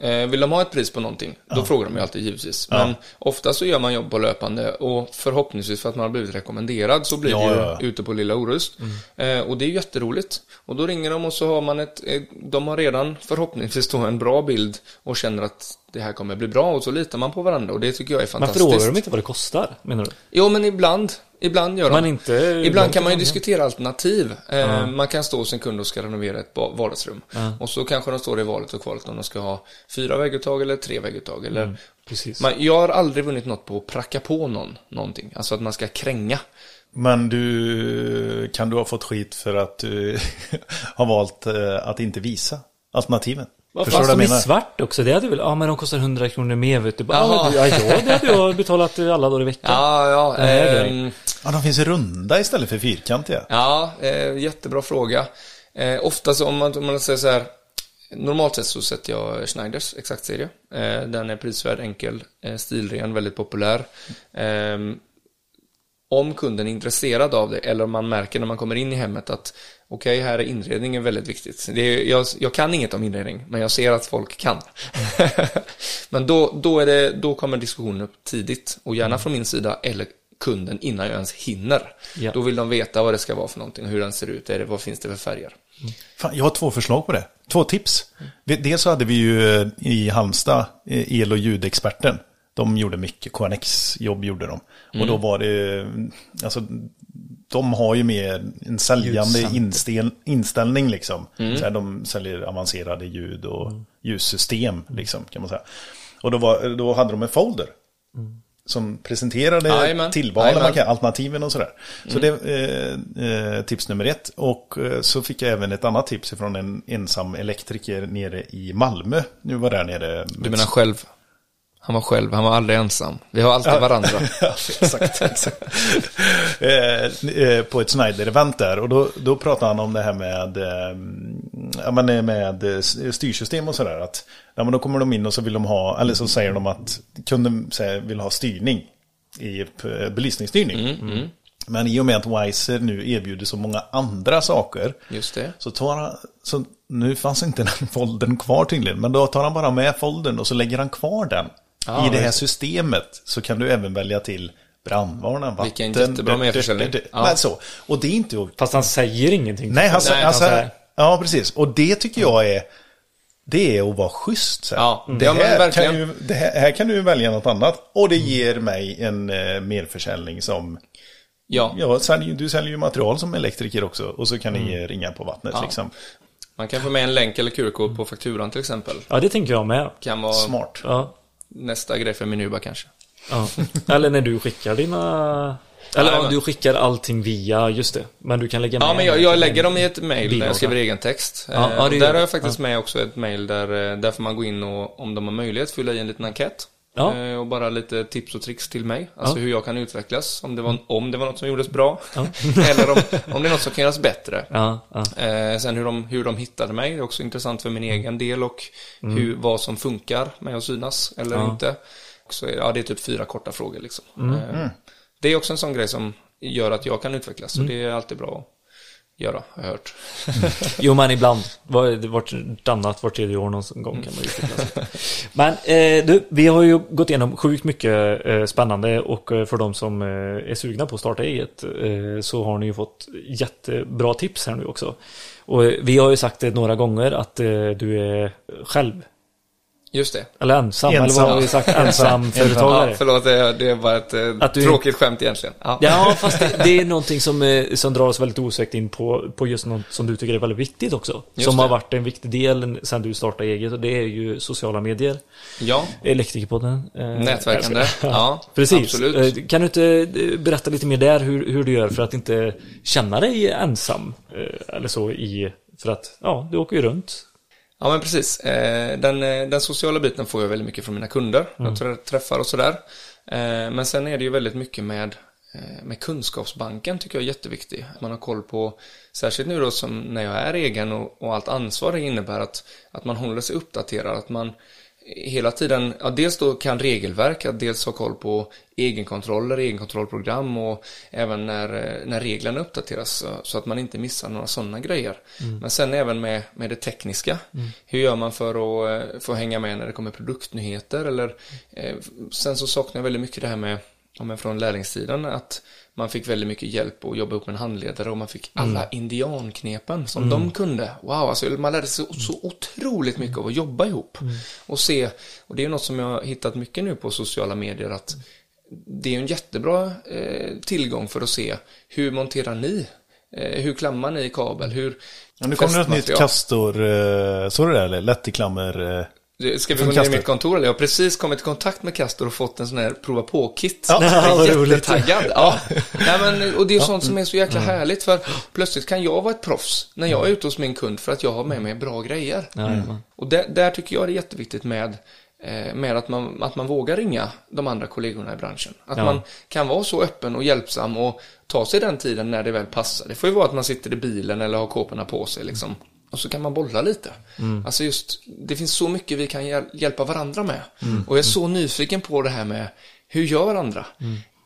Eh, vill de ha ett pris på någonting, då frågar de ju alltid givetvis. Men ofta så gör man jobb på löpande och förhoppningsvis för att man har blivit rekommenderad så blir Ja, det ju ja, ja. ute på Lilla Orust. Eh, och det är jätteroligt. Och då ringer de och så har man ett, eh, de har redan förhoppningsvis då en bra bild och känner att det här kommer bli bra och så litar man på varandra och det tycker jag är Men fantastiskt. frågar de inte vad det kostar, menar du? Jo, men ibland. Ibland gör de. Men inte Ibland kan man ju ja. diskutera alternativ. Eh, Man kan stå hos en kund och ska renovera ett vardagsrum. Och så kanske de står i valet och kvalet om de ska ha fyra vägguttag eller tre vägguttag. Eller... Mm, Precis. Man, jag har aldrig vunnit något på att pracka på någon någonting. Alltså att man ska kränga. Men du, kan du ha fått skit för att du har valt eh, att inte visa alternativen? Vad Förstår fan, jag är svart också. Det hade väl, ja men de kostar 100 kronor mer vet du. Ja, ja, det hade jag betalat alla dagar i veckan. Ja, ja. Ehm, Ja, de finns runda istället för fyrkantiga. Ja, eh, jättebra fråga. Eh, ofta så om man, om man säger så här, normalt sett så sätter jag Schneiders exaktserie. Eh, den är prisvärd, enkel, eh, stilren, väldigt populär. Om kunden är intresserad av det eller om man märker när man kommer in i hemmet att okej, här är inredningen väldigt viktigt. Det är, jag, jag kan inget om inredning, men jag ser att folk kan. men då, då, är det, då kommer diskussionen upp tidigt och gärna från min sida eller kunden innan jag ens hinner. Ja. Då vill de veta vad det ska vara för någonting och hur den ser ut. Är det, vad finns det för färger? Fan, jag har två förslag på det. Två tips. Vi- Dels så hade vi ju eh, i Halmstad eh, el och ljudexperten. De gjorde mycket, KNX-jobb gjorde de. Och då var det, alltså de har ju mer en säljande instel, inställning liksom. Så här, de säljer avancerade ljud och ljussystem liksom kan man säga. Och då, var, då hade de en folder. Som presenterade Jajamän. tillvalen, man kan, alternativen och sådär. Så det är eh, eh, tips nummer ett. Och eh, så fick jag även ett annat tips från en ensam elektriker nere i Malmö. Nu var där nere. Du menar själv? Han var själv, han var aldrig ensam. Vi har alltid varandra. ja, exakt. exakt. eh, eh, på ett Schneider-event där. Och då, då pratade han om det här med, eh, men, med styrsystem och sådär. Att ja, men då kommer de in och så vill de ha, eller så säger de att kunden säger, vill ha styrning i belysningsstyrning. Men i och med att Weiser nu erbjuder så många andra saker Just det. så tar han, så nu fanns inte den foldern kvar tydligen, men då tar han bara med foldern och så lägger han kvar den. Ja, I det här systemet så kan du även välja till brandvarnaren, vatten. Vilken jättebra merförsäljning. Ja. Men så. Och det är inte. Fast han säger ingenting. Nej, han, Nej, han, han säger... Ja, precis. Och det tycker jag är... Det är att vara schysst. Så här. Ja, det, ja, men här verkligen. kan ju, det här, här kan du välja något annat. Och det ger mig en eh, merförsäljning som... Ja, Ja, säljer, du säljer ju material som elektriker också. Och så kan ni eh, ringa på vattnet Ja. liksom. man kan få med en länk eller QR-kod på fakturan till exempel. Ja, det tänker jag med. Kan vara Smart. Ja. Nästa grej för Minuba kanske. ja. Eller när du skickar dina... Eller Ja, du skickar allting via, just det. Men du kan lägga med... Ja, men jag, jag lägger dem i ett mail där jag skriver egen text. Ja, ja, där har jag faktiskt med också ett mail där, eh, där får man gå in och om de har möjlighet fylla i en liten enkät. Ja. Eh, Och bara lite tips och tricks till mig. Alltså Ja. hur jag kan utvecklas. Om det var, om det var något som gjordes bra. Ja. Eller om, om det är något som kan göras bättre. Ja, ja. Eh, sen hur de, hur de hittade mig är också intressant för min egen del och hur, vad som funkar med att synas eller Ja. inte. Så, är- ja, det är typ fyra korta frågor liksom. Eh, det är också en sån grej som gör att jag kan utvecklas. Så det är alltid bra att göra, har jag hört. Jo, men ibland. Var- Vartannat, vart tredje år någon gång kan man ju sig. Men eh, du, vi har ju gått igenom sjukt mycket eh, spännande och eh, för de som eh, är sugna på att starta eget eh, så har ni ju fått jättebra tips här nu också. Och eh, vi har ju sagt det några gånger att du är själv, Just det. eller ensam, Ensam. eller vad har vi sagt? Ensam företagare. Ja, förlåt, det, det var ett eh, Att du- tråkigt skämt egentligen. Ja. Ja, fast det, det är någonting som, eh, som drar oss väldigt osökt in på, på just något som du tycker är väldigt viktigt också. Just som det. har varit en viktig del sen du startade eget och det är ju sociala medier. ja. Elektrikerpodden. eh, Nätverkande. Ja, Precis. absolut. Kan du inte berätta lite mer där hur, hur du gör för att inte känna dig ensam? Eller så i, för att, ja, du åker ju runt. Ja men precis. Eh, Den, eh, den sociala biten får jag väldigt mycket från mina kunder. Jag trä- träffar och sådär. Eh, Men sen är det ju väldigt mycket med, med kunskapsbanken tycker jag är jätteviktig. Man har koll på, särskilt nu då som när jag är egen och, och allt ansvar det innebär att, att man håller sig uppdaterad. Att man hela tiden, ja, dels då kan regelverk, att dels ha koll på egenkontroller, egenkontrollprogram och även när, eh, när reglerna uppdateras så, att man inte missar några sådana grejer. Men sen även med, med det tekniska. Hur gör man för att, eh, att hänga med när det kommer produktnyheter eller eh, sen så saknar jag väldigt mycket det här med ja, men från lärlingstiden att man fick väldigt mycket hjälp och jobba ihop med en handledare och man fick alla indianknepen som de kunde. Wow, alltså man lärde sig så, så otroligt mycket av att jobba ihop. Och se, och det är något som jag har hittat mycket nu på sociala medier att det är en jättebra eh, tillgång för att se hur monterar ni? Eh, hur klammar ni kabel? Hur Ja, nu kommer det ett nytt kastor, eh, så det där eller? Lättiklammer. Ska vi gå ner i mitt kontor eller? Jag har precis kommit i kontakt med Castor och fått en sån här prova på-kit. Ja, jag vad är roligt. jättetaggad. Ja. Nej, men, och det är sånt som är så jäkla härligt för plötsligt kan jag vara ett proffs när jag är ute hos min kund för att jag har med mig bra grejer. Jajamän. Och där, där tycker jag det är jätteviktigt med, eh, med att, man, att man vågar ringa de andra kollegorna i branschen. Att Ja. man kan vara så öppen och hjälpsam och ta sig den tiden när det väl passar. Det får ju vara att man sitter i bilen eller har kåporna på sig liksom. Och så kan man bolla lite. Alltså just, det finns så mycket vi kan hjäl- hjälpa varandra med. Och jag är så nyfiken på det här med, hur gör andra?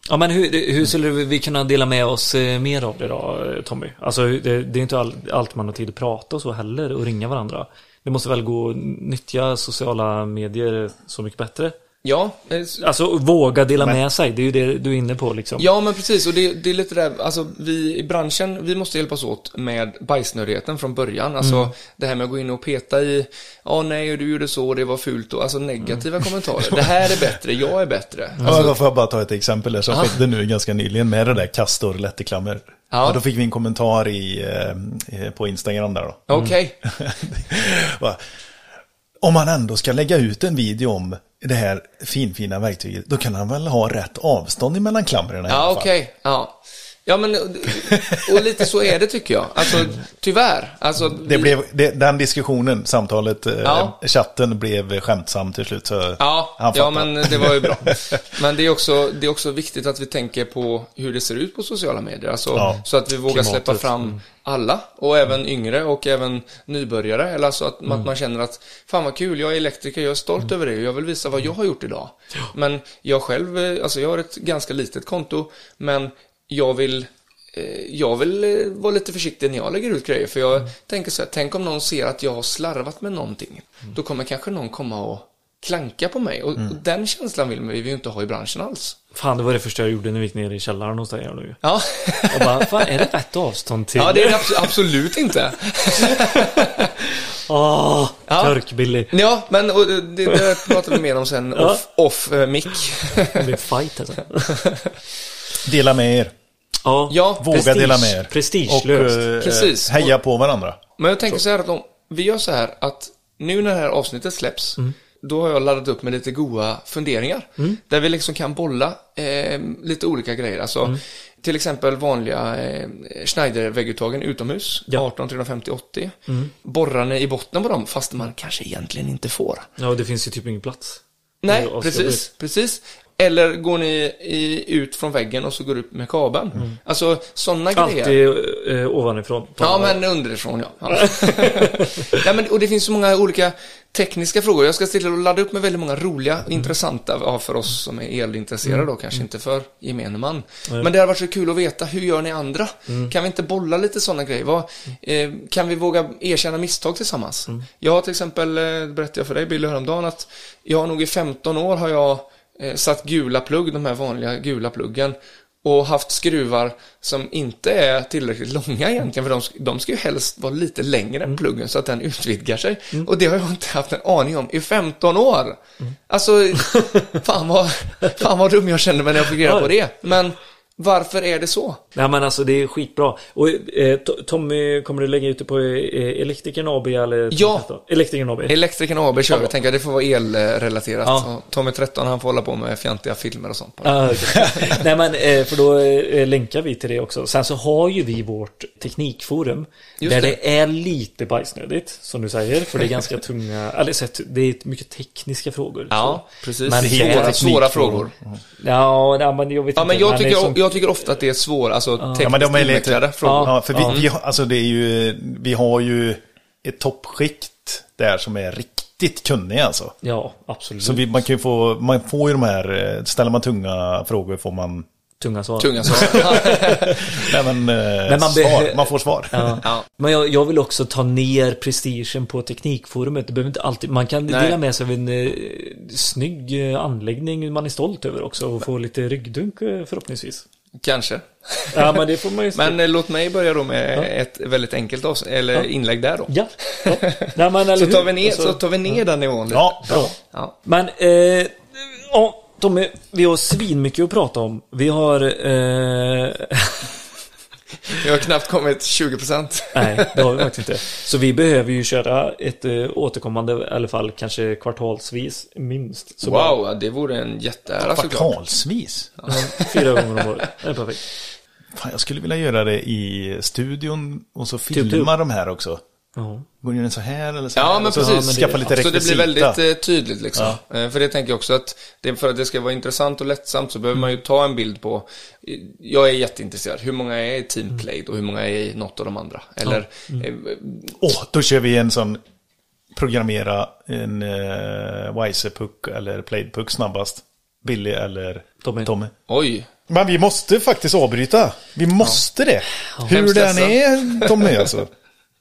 Ja men hur, hur skulle vi kunna dela med oss eh, mer av det då eh, Tommy? Alltså det, det är inte all, allt man har tid att prata och så heller och ringa varandra. Det måste väl gå att nyttja sociala medier så mycket bättre? Ja, eh, Alltså våga dela med sig, det är ju det du är inne på liksom. Ja, men precis. Och det, det är lite där, alltså vi i branschen, vi måste hjälpas åt med bajsnödigheten från början. Alltså Mm. det här med att gå in och peta i, ja nej, du gjorde så, det var fult och alltså negativa Mm. kommentarer. Det här är bättre, jag är bättre. Ja, Alltså, då får jag bara ta ett exempel där som skedde nu ganska nyligen med det där kastor lättiklammer. Ja. Ja. då fick vi en kommentar i, eh, på Instagram där då. Okej, Va? Om man ändå ska lägga ut en video om det här finfina verktyget, då kan han väl ha rätt avstånd emellan klamrarna i ja alla fall. okej, ja. Ja men, och lite så är det tycker jag. Alltså tyvärr. Alltså, Det vi- blev, det, den diskussionen, samtalet, eh, Ja. chatten blev skämtsam till slut. Så Ja, han ja men det var ju bra. Men det är, också, det är också viktigt att vi tänker på hur det ser ut på sociala medier. Alltså, Ja. Så att vi vågar Klimatet. släppa fram alla. Och även yngre och även nybörjare. Eller alltså att, att man känner att fan vad kul, jag är elektriker, jag är stolt över det. Jag vill visa vad jag har gjort idag. Men jag själv, eh, alltså jag har ett ganska litet konto. Men jag vill eh, jag vill eh, vara lite försiktig när jag lägger ut grejer. För jag tänker så här, tänk om någon ser att jag har slarvat med någonting. Då kommer kanske någon komma och klanka på mig. Och, och den känslan vill vi ju inte ha i branschen alls. Fan, det var det första jag gjorde när vi gick ner i källaren hos dig här nu. Ja, Och bara, fan är det rätt avstånd till? ja det är det abs- absolut inte. Åh, Ja. Körkbillig. Ja, men och det, det pratar vi mer om sen Ja. off, off eh, mic. Det blir fight alltså. Dela med er. Ja, Ja, Våga prestige. dela med er. Prestigelöst. Och eh, Precis. heja på varandra. Men jag tänker så här att om vi gör så här att nu när det här avsnittet släpps, då har jag laddat upp med lite goa funderingar. Där vi liksom kan bolla eh, lite olika grejer. Alltså till exempel vanliga eh, Schneider-vägguttagen utomhus, Ja. 18 350 80. Borrarna i botten på dem, fast man kanske egentligen inte får. Ja, och det finns ju typ ingen plats. Nej, precis, precis. Eller går ni i, ut från väggen och så går du upp med kabeln. Alltså sådana grejer. Alltid eh, ovanifrån. Ja, men underifrån ja. ja. Men, och det finns så många olika tekniska frågor. Jag ska till att ladda upp med väldigt många roliga och intressanta ja, för oss som är elintresserade då, kanske inte för gemene man. Men det har varit så kul att veta, hur gör ni andra? Kan vi inte bolla lite sådana grejer? Vad, eh, kan vi våga erkänna misstag tillsammans? Jag har till exempel, eh, berättade jag för dig Billy häromdagen, att jag har nog i 15 år har jag satt gula plugg, de här vanliga gula pluggen och haft skruvar som inte är tillräckligt långa egentligen för de, de ska ju helst vara lite längre än pluggen så att den utvidgar sig. Och det har jag inte haft en aning om i 15 år. Alltså, fan vad, fan vad dum jag kände mig när jag fick reda på det. Men varför är det så? Nej men alltså det är skitbra. Och eh, To- Tommy, kommer du lägga ut det på eh, Elektrikern AB eller? Ja. Elektrikern AB. Elektrikern AB kör vi, Ja. tänker jag, det får vara elrelaterat. Ja. Tommy 13 han får hålla på med fjantiga filmer och sånt. Ah, okej. Nej men eh, för då eh, länkar vi till det också. Sen så har ju vi vårt teknikforum. Just där det. det. är lite bajsnödigt, som du säger. För det är ganska tunga, eller sett, det är mycket tekniska frågor. Ja, så. precis. Men svåra, svåra frågor. Ja, nej, men jag vet Ja, inte. men jag tycker, jag tycker ofta att det är svåra, alltså Ja, men tekniskt de är lite... frågor. Ja, för vi, Ja. vi, har- alltså det är ju, vi har ju ett toppskikt där som är riktigt riktigt kunnig alltså. Ja, absolut. Så vi, man kan ju få, man får ju de här, eh, ställer man tunga frågor får man, Tunga svar. Tunga svar. nej men, eh, man svar, man får svar. Ja. Ja. Men jag, jag vill också ta ner prestigen på teknikforumet. Det behöver inte alltid, man kan Nej. dela med sig av en eh, snygg eh, anläggning man är stolt över också och få lite ryggdunk eh, förhoppningsvis. Kanske. Ja, men det får man ju se. Men eh, låt mig börja då med Ja. ett väldigt enkelt avs- eller Ja. inlägg där då. Ja. ja. Nej, men, eller Så tar vi ner, Alltså, så tar vi ner den nivån lite. Ja, bra. Ja. Men, eh, ja, Tommy, vi har svinmycket att prata om. Vi har... Eh, Vi har knappt kommit 20%. nej, det har vi faktiskt inte. Så vi behöver ju köra ett eh, återkommande, i alla fall kanske kvartalsvis, minst. Så bara- Wow, det vore en jätteära. Kvartalsvis. Fyra gånger om året. Det är perfekt. Fan, jag skulle vilja göra det i studion och så Typ filma de här också. Ja. Går den så här eller så Ja, här? men Och så precis. Skaffa lite Så det blir väldigt eh, tydligt liksom. Eh, för det tänker jag också att det, för att det ska vara intressant och lättsamt så behöver man ju ta en bild på. Jag är jätteintresserad. Hur många är i Team Played och hur många är i något av de andra? Eller, eh, Åh, då kör vi en sån programmera en uh, Wiser-puck eller Played-puck snabbast. Billy eller Tommy. Tommy. oj. Men vi måste faktiskt avbryta. Vi måste det. Hur den är, Tommy alltså.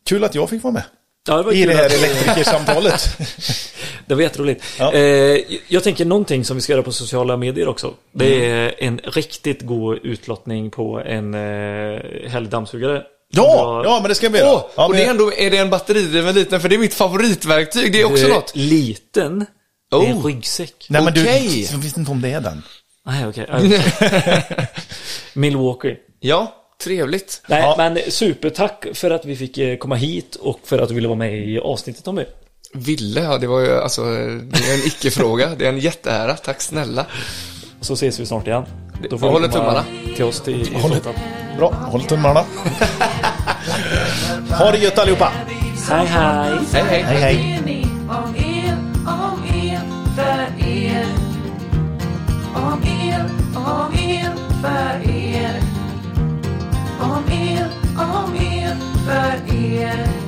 Kul att jag fick vara med. Ja, det I det här att- elektrikersamtalet. Det var jätteroligt. Ja. Eh, jag tänker någonting som vi ska göra på sociala medier också. Det är en riktigt god utlottning på en eh, helgdammsugare. Ja, ja, men det ska vi göra. Åh, ja, och men- det är ändå, är det en batteridriven liten? För det är mitt favoritverktyg, det är också Eh, något. Liten. Det är en Oh. ryggsäck. Nej, men Okej. du, jag visste inte om det är den. Nej, okej. Okay. Milwaukee. Ja, trevligt. Nej, Ja. men supertack för att vi fick eh, komma hit och för att du ville vara med i avsnittet Tommy. Ville, ja det var ju alltså, det är en icke-fråga. Det är en jätteära, tack snälla. Så ses vi snart igen. Då jag får håller du komma tummarna. till oss till i Håller-. Bra, håll tummarna. ha det gött allihopa. Hej, hej! Hej, hej. Hej, hej. Om er, om er, för er. Om er, om er, för er om er, om er, för er.